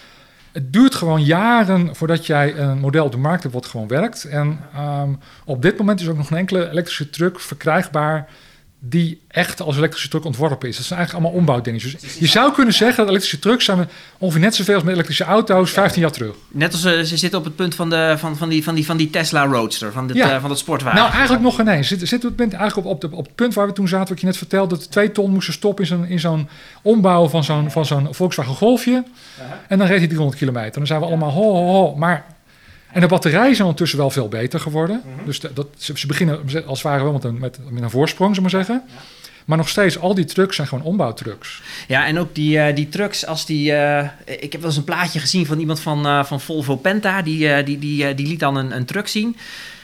het duurt gewoon jaren voordat jij een model op de markt hebt wat gewoon werkt. En ehm, op dit moment is ook nog geen enkele elektrische truck verkrijgbaar die echt als elektrische truck ontworpen is. Dat zijn eigenlijk allemaal ombouwdingetjes. Dus je zou kunnen zeggen dat elektrische trucks zijn ongeveer net zoveel als met elektrische auto's 15 jaar terug. Net als eh, ze zitten op het punt van, de, van, van, die, van, die, van die Tesla Roadster, van, dit, Ja. eh, van dat sportwagen. Nou, eigenlijk nog geen eens. Zit, zit het punt eigenlijk op, op, de, op het punt waar we toen zaten, wat je net vertelde, dat we twee ton moesten stoppen in zo'n, in zo'n ombouw van zo'n, van zo'n Volkswagen Golfje. En dan reed hij 300 kilometer. Dan zijn we allemaal ho, ho, ho. Maar, en de batterijen zijn ondertussen wel veel beter geworden. Dus de- dat, ze, ze beginnen als het ware wel met een, met, met een voorsprong, zullen we maar zeggen. Maar nog steeds, al die trucks zijn gewoon ombouwtrucks. Ja, en ook die, eh, die trucks, als die... eh, ik heb wel eens een plaatje gezien van iemand van, eh, van Volvo Penta. Die, die, die, die liet dan een, een truck zien.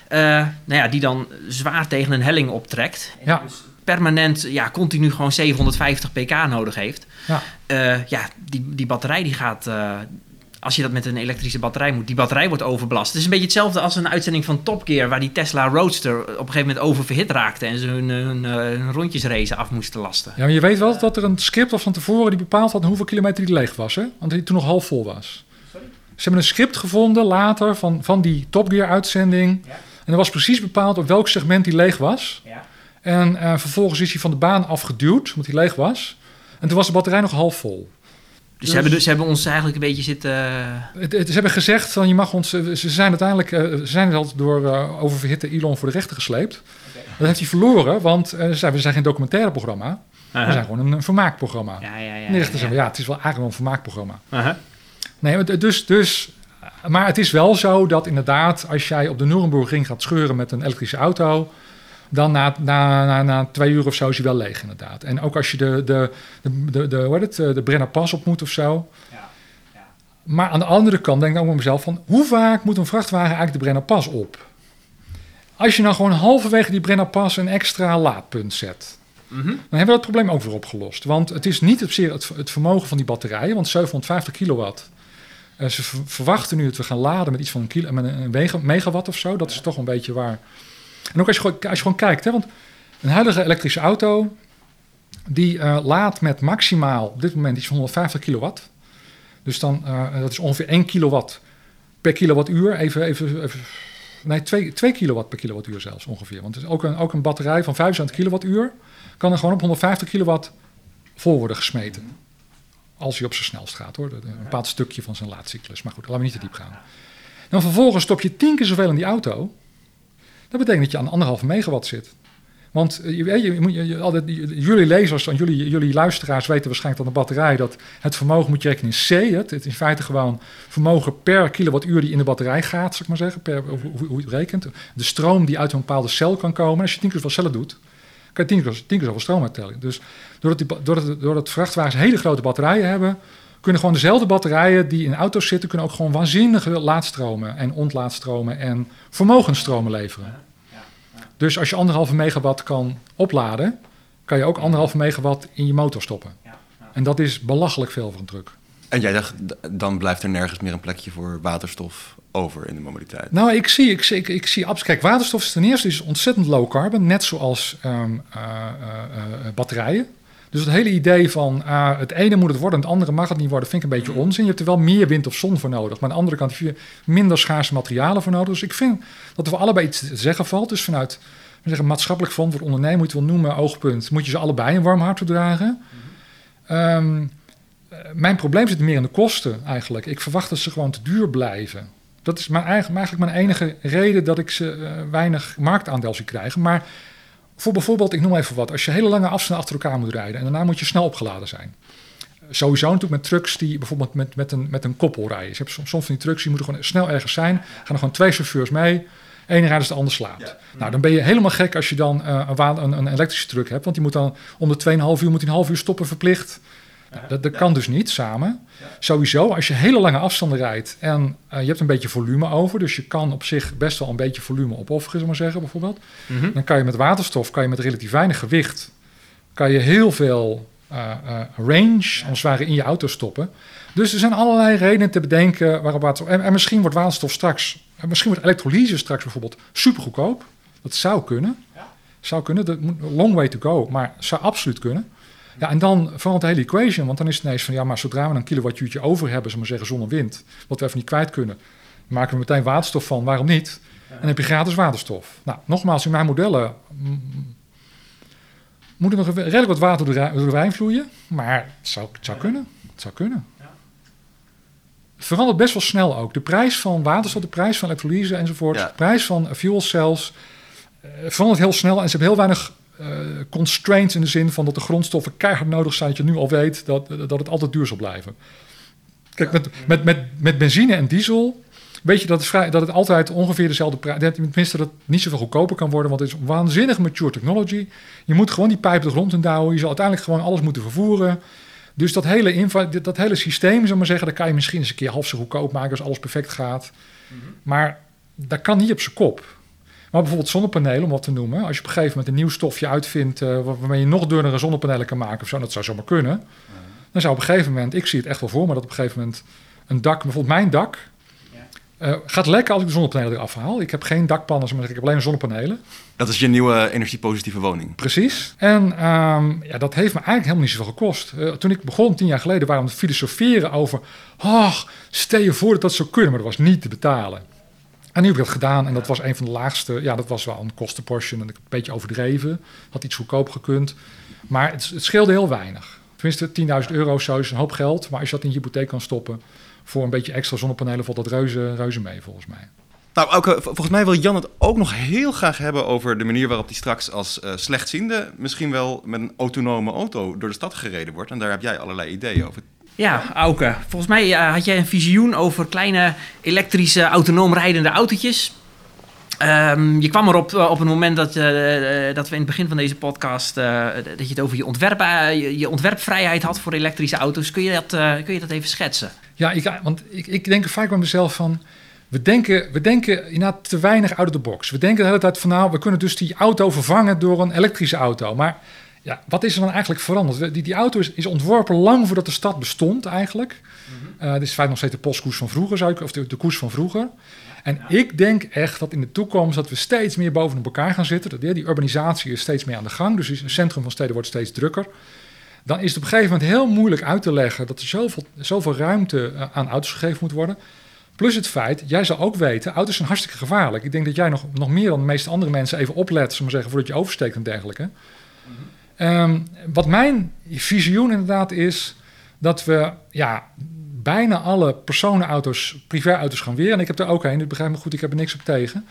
Eh, nou ja, die dan zwaar tegen een helling optrekt. En Ja. dus permanent, ja, continu gewoon 750 pk nodig heeft. Ja. Eh, ja, die, die batterij die gaat... eh, als je dat met een elektrische batterij moet, die batterij wordt overbelast. Het is een beetje hetzelfde als een uitzending van Top Gear... waar die Tesla Roadster op een gegeven moment oververhit raakte... en ze hun, hun, eh, hun rondjesrace af moesten lasten. Ja, maar je weet wel dat er een script was van tevoren die bepaald had hoeveel kilometer die leeg was. Hè? Want die toen nog half vol was. Ze hebben een script gevonden later van, van die Top Gear uitzending. Ja. En er was precies bepaald op welk segment die leeg was. Ja. En eh, vervolgens is hij van de baan afgeduwd, omdat hij leeg was. En toen was de batterij nog half vol. Dus, ze, hebben, dus ze hebben ons eigenlijk een beetje zitten... Het, het- ze hebben gezegd van je mag ons. Ze zijn uiteindelijk eh, ze zijn al door eh, oververhitte Elon voor de rechter gesleept. Dat heeft hij verloren, want eh, ze zeiden, we zijn geen documentaire programma. We zijn gewoon een, een vermaakprogramma. Ja, ja, ja. en de rechter ja, zei, ja, het is wel eigenlijk wel een vermaakprogramma. Uh-huh. Nee, dus, dus, maar het is wel zo dat inderdaad, als jij op de Nürburgring gaat scheuren met een elektrische auto, dan na, na, na, na twee uur of zo is hij wel leeg inderdaad. En ook als je de, de, de, de, de, hoe heet het, eh, de Brenner Pas op moet of zo. Ja, ja. Maar aan de andere kant denk ik ook bij mezelf van, hoe vaak moet een vrachtwagen eigenlijk de Brenner Pas op? Als je nou gewoon halverwege die Brenner Pas een extra laadpunt zet, Mhm. dan hebben we dat probleem ook weer opgelost. Want het is niet het, het vermogen van die batterijen, want 750 kilowatt. Eh, ze ver- verwachten nu dat we gaan laden met iets van een, kilo, met een mega- megawatt of zo. Dat is toch een beetje waar. En ook als je, gewoon- kijkt, hè, want een huidige elektrische auto, die eh, laat met maximaal op dit moment van 150 kilowatt. Dus dan, eh, dat is ongeveer 1 kilowatt per kilowattuur. Even, even, even nee, 2, 2 kilowatt per kilowattuur zelfs ongeveer. Want is ook een, ook een batterij van 75 kilowattuur kan er gewoon op 150 kilowatt vol worden gesmeten. Als hij op zijn snelst gaat hoor. Een bepaald stukje van zijn laadcyclus. Maar goed, laten we niet te diep gaan. Dan vervolgens stop je tien keer zoveel in die auto. Dat betekent dat je aan anderhalve megawatt zit. Want eh, je, je, je, jullie lezers en jullie, jullie luisteraars weten waarschijnlijk dat een batterij... dat het vermogen moet je rekenen in C. Het, het is in feite gewoon vermogen per kilowattuur die in de batterij gaat, zeg maar zeggen. Per, hoe, hoe- je het rekent. De stroom die uit een bepaalde cel kan komen. Als je tien keer zoveel cellen doet, kan je tien keer, zoveel stroom uittellen. Dus doordat, die, doordat, doordat vrachtwagens hele grote batterijen hebben... kunnen gewoon dezelfde batterijen die in auto's zitten... kunnen ook gewoon waanzinnige laadstromen en ontlaadstromen... en vermogensstromen leveren. Dus als je anderhalve megawatt kan opladen... kan je ook anderhalve megawatt in je motor stoppen. En dat is belachelijk veel voor een truck. En jij dacht, dan blijft er nergens meer een plekje voor waterstof over in de mobiliteit. Nou, ik zie, ik zie, ik, ik zie Kijk, waterstof is ten eerste is ontzettend low carbon, net zoals ehm, eh, eh, eh, batterijen. Dus het hele idee van ah, het ene moet het worden en het andere mag het niet worden, vind ik een beetje onzin. Je hebt er wel meer wind of zon voor nodig. Maar aan de andere kant heb je minder schaarse materialen voor nodig. Dus ik vind dat er voor allebei iets te zeggen valt. Dus vanuit zeggen, maatschappelijk front, wat ondernemen moet je wel noemen, oogpunt, moet je ze allebei een warm hart toedragen. Ehm, eh, mijn probleem zit meer in de kosten eigenlijk. Ik verwacht dat ze gewoon te duur blijven. Dat is mijn eigen, eigenlijk mijn enige reden dat ik ze eh, weinig marktaandeel zie krijgen. Maar voor bijvoorbeeld, ik noem even wat, als je hele lange afstanden achter elkaar moet rijden en daarna moet je snel opgeladen zijn. Sowieso natuurlijk met trucks die bijvoorbeeld met, met, een, met een koppel rijden. Je hebt soms, soms van die trucks die moeten gewoon snel ergens zijn. Gaan er gewoon twee chauffeurs mee. Eén rijdt als de ander slaapt. Nou, dan ben je helemaal gek als je dan eh, een, een, elektrische truck hebt. Want die moet dan om de 2,5 uur moet een half uur stoppen verplicht. Dat, dat kan dus niet samen. Sowieso, als je hele lange afstanden rijdt en eh, je hebt een beetje volume over, dus je kan op zich best wel een beetje volume opofferen, zullen we maar zeggen, bijvoorbeeld. Mhm. Dan kan je met waterstof, kan je met relatief weinig gewicht, kan je heel veel eh, eh, range, als het ware, in je auto stoppen. Dus er zijn allerlei redenen te bedenken waarop waterstof... En, en misschien wordt waterstof straks, en misschien wordt elektrolyse straks bijvoorbeeld super goedkoop. Dat zou kunnen. Zou kunnen, dat moet long way to go, maar zou absoluut kunnen. Ja, en dan vooral de hele equation, want dan is het ineens van ja, maar zodra we een kilowattuurtje over hebben, zullen we zeggen zonne-wind, wat we even niet kwijt kunnen, maken we meteen waterstof van, waarom niet? En dan heb je gratis waterstof. Nou, nogmaals, in mijn modellen mm, moet er nog redelijk wat water door de, rij- door de wijn vloeien, maar het zou, het zou kunnen. Het zou kunnen. Het verandert best wel snel ook. De prijs van waterstof, de prijs van elektrolyse enzovoort, Ja. de prijs van fuel cells eh, verandert heel snel en ze hebben heel weinig constraints in de zin van dat de grondstoffen keihard nodig zijn, dat je nu al weet dat, dat het altijd duur zal blijven. Kijk, met, met, met, met benzine en diesel weet je dat het, vrij, dat het altijd ongeveer dezelfde prijs... Tenminste, dat het niet zoveel goedkoper kan worden, want het is waanzinnig mature technology. Je moet gewoon die pijp de grond in douwen. Je zal uiteindelijk gewoon alles moeten vervoeren. Dus dat hele, dat hele systeem, zal maar zeggen, dat kan je misschien eens een keer half zo goedkoop maken als alles perfect gaat. Maar dat kan niet op zijn kop. Maar bijvoorbeeld zonnepanelen, om wat te noemen. Als je op een gegeven moment een nieuw stofje uitvindt... eh, waar- waarmee je nog dunnere zonnepanelen kan maken of zo... dat zou zomaar kunnen. Dan zou op een gegeven moment... ik zie het echt wel voor me dat op een gegeven moment... een dak, bijvoorbeeld mijn dak... eh, gaat lekker als ik de zonnepanelen eraf haal. Ik heb geen dakpannen, maar ik heb alleen zonnepanelen. Dat is je nieuwe energiepositieve woning. Precies. En ehm, ja, dat heeft me eigenlijk helemaal niet zoveel gekost. Eh, toen ik begon, tien jaar geleden, waren we aan het filosoferen over... Oh, stel je voor dat dat zou kunnen, maar dat was niet te betalen. En nu heb ik dat gedaan en dat was een van de laagste... Ja, dat was wel een kostenportion en een beetje overdreven. Had iets goedkoop gekund. Maar het, scheelde heel weinig. Tenminste, 10.000 euro zo is een hoop geld. Maar als je dat in je hypotheek kan stoppen... voor een beetje extra zonnepanelen valt dat reuze, reuze mee, volgens mij. Nou, ook, vol- volgens mij wil Jan het ook nog heel graag hebben over de manier waarop hij straks als eh, slechtziende misschien wel met een autonome auto door de stad gereden wordt. En daar heb jij allerlei ideeën over. Ja, Auke. Volgens mij eh, had jij een visioen over kleine elektrische autonoom rijdende autootjes. Ehm, je kwam erop eh, op het moment dat, eh, dat we in het begin van deze podcast... dat je het over je, ontwerp, je, ontwerpvrijheid had voor elektrische auto's. Kun je dat, kun je dat even schetsen? Ja, ik, want ik, ik denk vaak bij mezelf van... We denken, we denken inderdaad te weinig out of the box. We denken de hele tijd van nou, we kunnen dus die auto vervangen door een elektrische auto. Maar ja, wat is er dan eigenlijk veranderd? Die, die auto is, is ontworpen lang voordat de stad bestond eigenlijk. Eh dit is feitelijk nog steeds de postkoers van vroeger, zou ik, of de, de koers van vroeger. En ik denk echt dat in de toekomst dat we steeds meer bovenop elkaar gaan zitten. Dat, ja, die urbanisatie is steeds meer aan de gang. Dus het centrum van steden wordt steeds drukker. Dan is het op een gegeven moment heel moeilijk uit te leggen dat er zoveel, zoveel ruimte eh, aan auto's gegeven moet worden. Plus het feit, jij zal ook weten, auto's zijn hartstikke gevaarlijk. Ik denk dat jij nog, nog meer dan de meeste andere mensen even oplet, zullen we maar zeggen, voordat je oversteekt en dergelijke. Ehm, wat mijn visioen inderdaad is, dat we ja, bijna alle personenauto's, privéauto's gaan weer. En ik heb er ook een, ik begrijp me goed, ik heb er niks op tegen.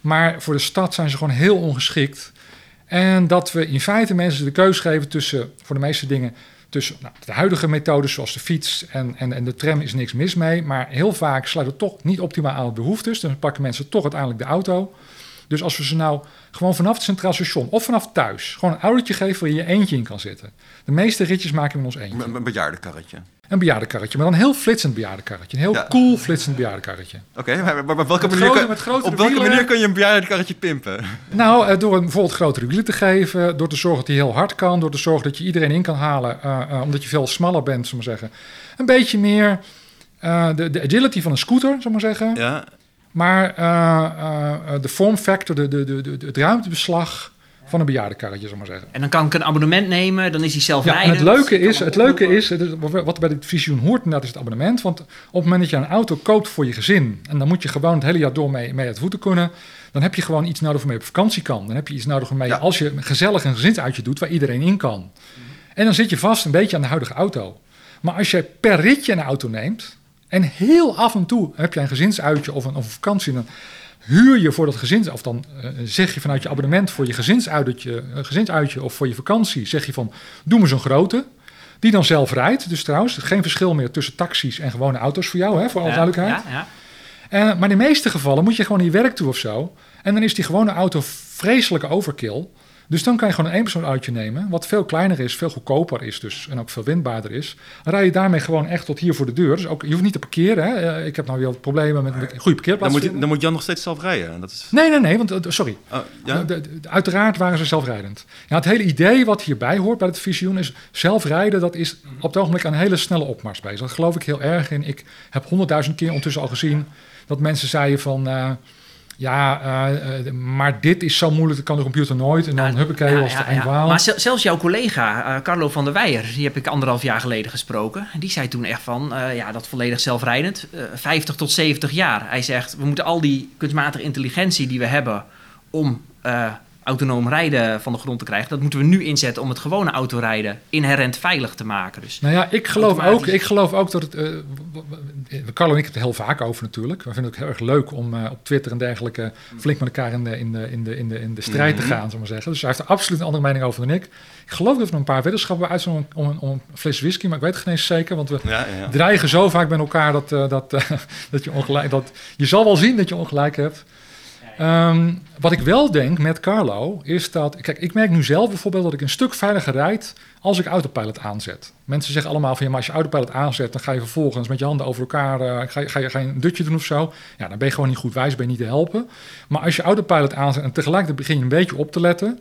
Maar voor de stad zijn ze gewoon heel ongeschikt. En dat we in feite mensen de keus geven tussen, voor de meeste dingen, tussen nou, de huidige methodes zoals de fiets en, en, en de tram is niks mis mee. Maar heel vaak sluit het toch niet optimaal aan de behoeftes. Dan pakken mensen toch uiteindelijk de auto. Dus als we ze nou gewoon vanaf het Centraal Station of vanaf thuis gewoon een autootje geven waar je je eentje in kan zitten. De meeste ritjes maken we in ons eentje. Een, een bejaardenkarretje. Een bejaardenkarretje, maar dan een heel flitsend bejaardenkarretje. Een heel Ja. cool flitsend bejaardenkarretje. Oké, maar, maar op welke, Met manier, grote- kan, grotere op welke wielen. manier kun je een bejaardenkarretje pimpen? Nou, eh, door een bijvoorbeeld grotere wielen te geven, door te zorgen dat hij heel hard kan, door te zorgen dat je iedereen in kan halen, eh, eh, omdat je veel smaller bent, zullen we maar zeggen. Een beetje meer de, de agility van een scooter, zullen we maar zeggen. Ja, Maar eh, eh, de form factor, de, de, de, de, het ruimtebeslag van een bejaardenkarretje, we maar zeggen. En dan kan ik een abonnement nemen, dan is hij Ja, zelfrijdend. en het leuke is, het leuke is, wat bij dit visioen hoort inderdaad is het abonnement. Want op het moment dat je een auto koopt voor je gezin, en dan moet je gewoon het hele jaar door mee, mee uit voeten kunnen, dan heb je gewoon iets nodig waarmee je op vakantie kan. Dan heb je iets nodig waarmee je, Ja. als je gezellig een gezinsuitje doet, waar iedereen in kan. En dan zit je vast een beetje aan de huidige auto. Maar als je per ritje een auto neemt, en heel af en toe heb je een gezinsuitje of een, of een vakantie, dan huur je voor dat gezins, of dan eh, zeg je vanuit je abonnement voor je gezinsuitje, eh, gezinsuitje of voor je vakantie, zeg je van, doe me zo'n grote. Die dan zelf rijdt. Dus trouwens, geen verschil meer tussen taxis en gewone auto's voor jou, hè, voor alle Ja, duidelijkheid. Ja, ja. Eh, maar in de meeste gevallen moet je gewoon naar je werk toe of zo. En dan is die gewone auto vreselijke overkill. Dus dan kan je gewoon een eenpersoonsuitje nemen, wat veel kleiner is, veel goedkoper is dus en ook veel windbaarder is. Dan rij je daarmee gewoon echt tot hier voor de deur. Dus ook, je hoeft niet te parkeren. Hè. Eh, Ik heb nou weer wat problemen met een goede Dan parkeerplaats. moet, dan moet Jan nog steeds zelf rijden. Dat is, Nee, nee, nee, want eh, sorry. oh, ja? De- de- de- uiteraard waren ze zelfrijdend. Ja, het hele idee wat hierbij hoort bij het visioen is zelfrijden. Dat is op het ogenblik een hele snelle opmars bezig. Daar geloof ik heel erg in. Ik heb honderdduizend keer ondertussen al gezien dat mensen zeiden van... eh, ja, eh, eh, maar dit is zo moeilijk, dat kan de computer nooit. En dan Ja, huppakee, ja, was ja, de ja. Maar zel- zelfs jouw collega, eh, Carlo van der Weijer, die heb ik anderhalf jaar geleden gesproken. Die zei toen echt van, ja, dat volledig zelfrijdend, eh 50 tot 70 jaar. Hij zegt, we moeten al die kunstmatige intelligentie die we hebben om autonoom rijden van de grond te krijgen, dat moeten we nu inzetten om het gewone autorijden inherent veilig te maken. Dus Nou ja, ik geloof, ook, ik geloof ook dat het... w- Carlo en ik hebben het heel vaak over natuurlijk. We vinden het ook heel erg leuk om eh, op Twitter en dergelijke... flink met elkaar in de, in de, in de, in de, in de strijd te Mhm. gaan, zullen we maar zeggen. Dus hij heeft er absoluut een andere mening over dan ik. Ik geloof dat we een paar weddenschappen uitzonden om, om, om een fles whisky... maar ik weet het geen eens zeker, want we Ja, ja, ja. dreigen zo vaak met elkaar... dat, eh, dat, dat je ongelijk... Dat, je zal wel zien dat je ongelijk hebt. Ehm, wat ik wel denk met Carlo is dat... Kijk, ik merk nu zelf bijvoorbeeld dat ik een stuk veiliger rijd als ik autopilot aanzet. Mensen zeggen allemaal van ja, maar als je autopilot aanzet, dan ga je vervolgens met je handen over elkaar, eh, ga, je, ga, je, een dutje doen of zo. Ja, dan ben je gewoon niet goed wijs, ben je niet te helpen. Maar als je autopilot aanzet en tegelijkertijd begin je een beetje op te letten,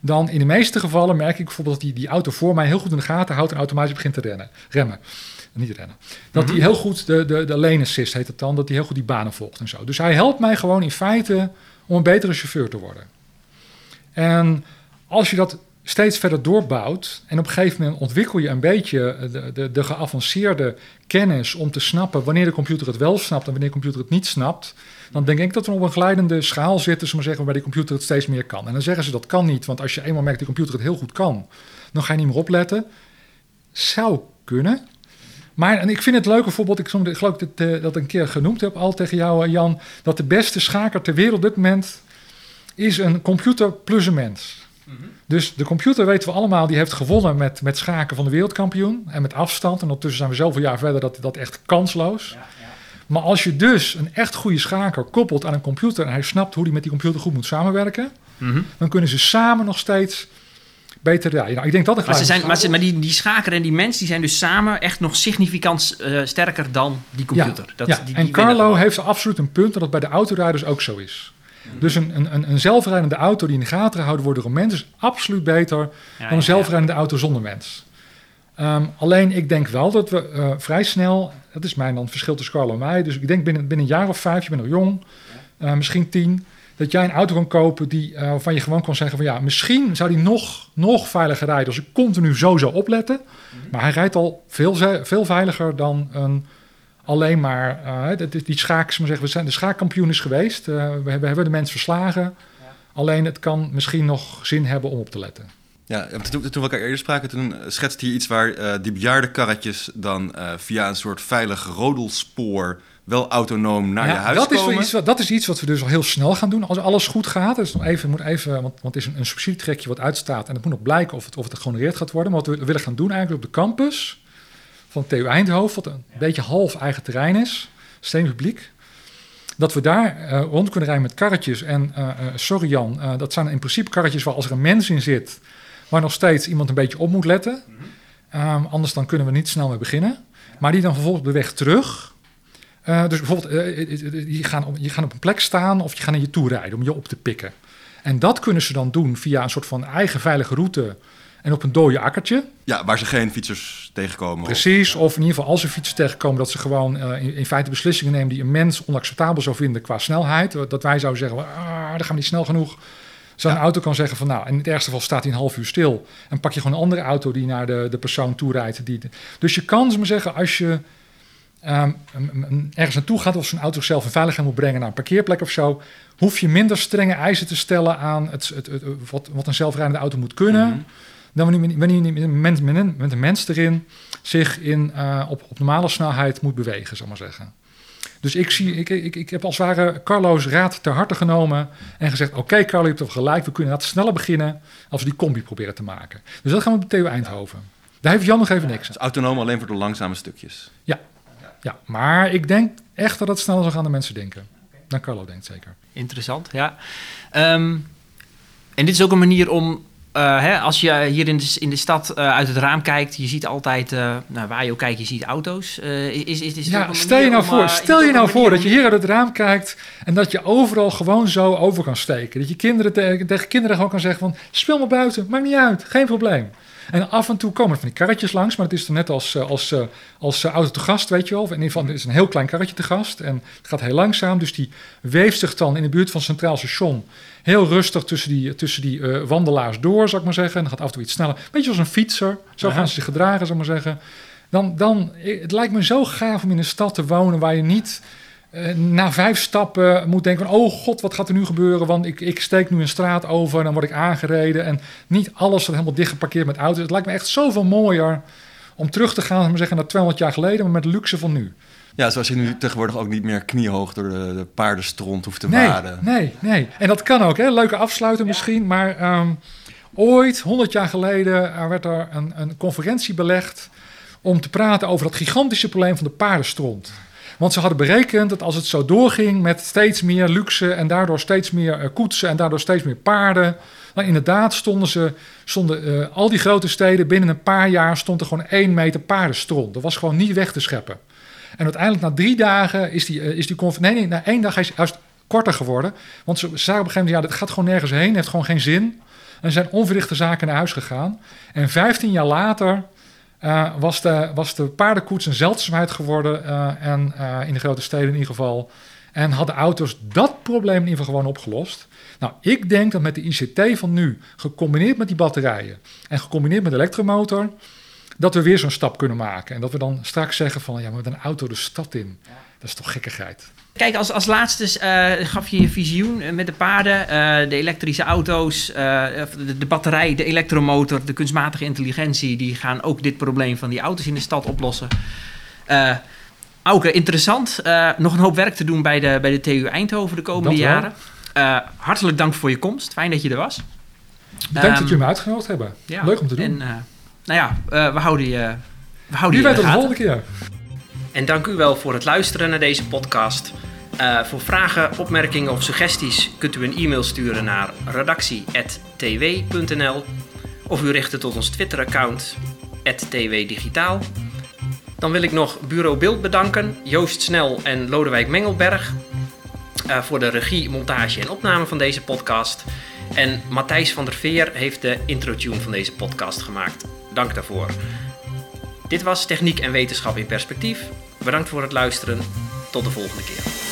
dan in de meeste gevallen merk ik bijvoorbeeld dat die, die auto voor mij heel goed in de gaten houdt en automatisch begint te remmen. Niet rennen. Dat hij heel goed de, de, de lane assist heet het dan, dat hij heel goed die banen volgt en zo. Dus hij helpt mij gewoon in feite om een betere chauffeur te worden. En als je dat steeds verder doorbouwt en op een gegeven moment ontwikkel je een beetje de, de, de geavanceerde kennis om te snappen wanneer de computer het wel snapt en wanneer de computer het niet snapt, dan denk ik dat we op een glijdende schaal zitten, zullen we zeggen, waarbij de computer het steeds meer kan. En dan zeggen ze dat kan niet, want als je eenmaal merkt dat de computer het heel goed kan, dan ga je niet meer opletten. Zou kunnen. Maar en ik vind het leuk bijvoorbeeld, ik, geloof dat ik dat een keer genoemd heb al tegen jou, eh, Jan, dat de beste schaker ter wereld op dit moment is een computer plus een mens. Dus de computer weten we allemaal, die heeft gewonnen met, met schaken van de wereldkampioen en met afstand. En ondertussen zijn we zoveel jaar verder dat dat echt kansloos. Maar als je dus een echt goede schaker koppelt aan een computer en hij snapt hoe hij met die computer goed moet samenwerken, Mhm. dan kunnen ze samen nog steeds beter rijden. Nou, ik denk dat een Maar, ze zijn, maar, ze, maar die, die schaker en die mens die zijn dus samen echt nog significant eh, sterker dan die computer. Dat, ja, die, die en Carlo heeft absoluut een punt dat het bij de autorijders ook zo is. Dus een, een, een- een zelfrijdende auto die in de gaten gehouden wordt door een mens is absoluut beter Ja, dan ja, een zelfrijdende auto zonder mens. Ehm, alleen ik denk wel dat we eh, vrij snel, dat is mijn dan verschil tussen Carlo en mij, dus ik denk binnen, binnen een jaar of vijf, je bent nog jong, eh, misschien tien, dat jij een auto kan kopen die, eh, waarvan je gewoon kan zeggen van ja, misschien zou die nog, nog veiliger rijden als ik continu zo zou opletten. Maar hij rijdt al veel, veel veiliger dan een alleen maar, eh, dat is die schaak, we zeggen, we zijn de schaakkampioen is geweest. Eh, we, hebben, we hebben de mens verslagen. Alleen het kan misschien nog zin hebben om op te letten. Ja, toen, toen we elkaar eerder spraken, toen eh, schetste je iets waar eh, die bejaardenkarretjes dan eh, via een soort veilig rodelspoor wel autonoom naar Ja, je huis dat, is komen. iets, wat- dat is iets wat we dus al heel snel gaan doen als alles goed gaat. Dus nog even, moet even, want, want het is een, een subsidietrekje wat uitstaat en het moet nog blijken of het, of het gehonoreerd gaat worden. Maar wat we willen gaan doen eigenlijk op de campus van TU Eindhoven, wat een beetje half eigen terrein is, steenpubliek. Dat we daar rond kunnen rijden met karretjes. En sorry Jan, dat zijn in principe karretjes waar als er een mens in zit, waar nog steeds iemand een beetje op moet letten. Ehm, anders dan kunnen we niet snel mee beginnen. Maar die dan vervolgens op de weg terug. eh, dus bijvoorbeeld, eh, eh, je, gaan op, je gaat op een plek staan of je gaat naar je toe rijden om je op te pikken. En dat kunnen ze dan doen via een soort van eigen veilige route en op een dode akkertje. Ja, waar ze geen fietsers tegenkomen. Precies, of in ieder geval als ze fietsen tegenkomen, dat ze gewoon in, in feite beslissingen nemen die een mens onacceptabel zou vinden qua snelheid. Dat wij zouden zeggen, ah, dan gaan we niet snel genoeg. Zo'n auto kan zeggen van nou, in het ergste geval staat hij een half uur stil. En pak je gewoon een andere auto die naar de, de persoon toe rijdt. Die, dus je kan, ze maar zeggen, als je ehm, ergens naartoe gaat of zo'n auto zichzelf in veiligheid moet brengen naar een parkeerplek of zo, hoef je minder strenge eisen te stellen aan het, het, het- wat, wat een zelfrijdende auto moet kunnen. Mhm. Dan wanneer, wanneer je met een mens, met een- met een mens erin zich in, eh, op, op normale snelheid moet bewegen, zal ik maar zeggen. Dus ik, zie, ik, ik, ik heb als het ware Carlo's raad ter harte genomen en gezegd: Oké, Carlo, je hebt toch gelijk, we kunnen dat sneller beginnen als we die combi proberen te maken. Dus dat gaan we op de TU Eindhoven. Daar heeft Jan nog even niks aan. Dus autonoom alleen voor de langzame stukjes. Ja, maar ik denk echt dat het sneller zal gaan dan mensen denken. Dan Carlo denkt zeker. Interessant, ja. Ehm, En dit is ook een manier om, eh, hè, als je hier in de, in de stad eh, uit het raam kijkt, je ziet altijd, eh, nou, waar je ook kijkt, je ziet auto's. Is, is, Ja, stel je nou om, voor, stel je nou voor dat je hier uit het raam kijkt en dat je overal gewoon zo over kan steken. Dat je kinderen tegen, tegen kinderen gewoon kan zeggen van, speel maar buiten, maakt niet uit, geen probleem. En af en toe komen er van die karretjes langs, maar het is dan net als, eh, als, eh, als eh, auto te gast, weet je wel. Of in ieder geval, het is een heel klein karretje te gast en het gaat heel langzaam. Dus die weeft zich dan in de buurt van Centraal Station heel rustig tussen die, tussen die wandelaars door, zou ik maar zeggen. En dan gaat af en toe iets sneller. Beetje als een fietser, zo Ja. gaan ze zich gedragen, zou ik maar zeggen. Dan, dan, het lijkt me zo gaaf om in een stad te wonen waar je niet eh, na vijf stappen moet denken van... oh god, wat gaat er nu gebeuren? Want ik, ik steek nu een straat over en dan word ik aangereden. En niet alles staat helemaal dicht geparkeerd met auto's. Het lijkt me echt zoveel mooier om terug te gaan maar zeggen, naar 200 jaar geleden... maar met luxe van nu. Ja, zoals je nu tegenwoordig ook niet meer kniehoog door de, de paardenstront hoeft te Nee, waden. nee, nee. En dat kan ook, hè? Leuke afsluiten misschien. Maar ehm, ooit, 100 jaar geleden, er werd er een, een conferentie belegd om te praten over dat gigantische probleem van de paardenstront. Want ze hadden berekend dat als het zo doorging met steeds meer luxe en daardoor steeds meer eh, koetsen en daardoor steeds meer paarden. Dan inderdaad stonden ze, stonden eh, al die grote steden binnen een paar jaar stond er gewoon één meter paardenstront. Dat was gewoon niet weg te scheppen. En uiteindelijk na drie dagen is die, eh, is die conferentie. Nee, nee, na één dag is juist korter geworden. Want ze zagen op een gegeven moment, ja, dit gaat gewoon nergens heen, heeft gewoon geen zin. En zijn onverrichte zaken naar huis gegaan. En 15 jaar later eh, was, de, was de paardenkoets een zeldzaamheid geworden. eh, en eh, in de grote steden in ieder geval. En hadden auto's dat probleem in ieder geval gewoon opgelost. Nou, ik denk dat met de ICT van nu, gecombineerd met die batterijen en gecombineerd met de elektromotor, dat we weer zo'n stap kunnen maken. En dat we dan straks zeggen van, ja, maar met een auto de stad in. Dat is toch gekkigheid. Kijk, als, als laatste eh, gaf je je visioen eh, met de paarden, eh, de elektrische auto's, de, de batterij, de elektromotor, de kunstmatige intelligentie, die gaan ook dit probleem van die auto's in de stad oplossen. Auke, interessant. Nog een hoop werk te doen bij de, bij de TU Eindhoven de komende jaren. Hartelijk dank voor je komst. Fijn dat je er was. Bedankt Ehm, dat jullie me uitgenodigd hebben. Ja, Leuk om te doen. En, nou ja, we houden je, we houden Wie je weet tot de volgende keer. En dank u wel voor het luisteren naar deze podcast. Eh, voor vragen, opmerkingen of suggesties kunt u een e-mail sturen naar redactie.tw.nl of u richt het tot ons Twitter-account @twdigitaal. Dan wil ik nog Bureau Beeld bedanken, Joost Snel en Lodewijk Mengelberg eh, voor de regie, montage en opname van deze podcast. En Matthijs van der Veer heeft de intro-tune van deze podcast gemaakt. Dank daarvoor. Dit was Techniek en Wetenschap in Perspectief. Bedankt voor het luisteren. Tot de volgende keer.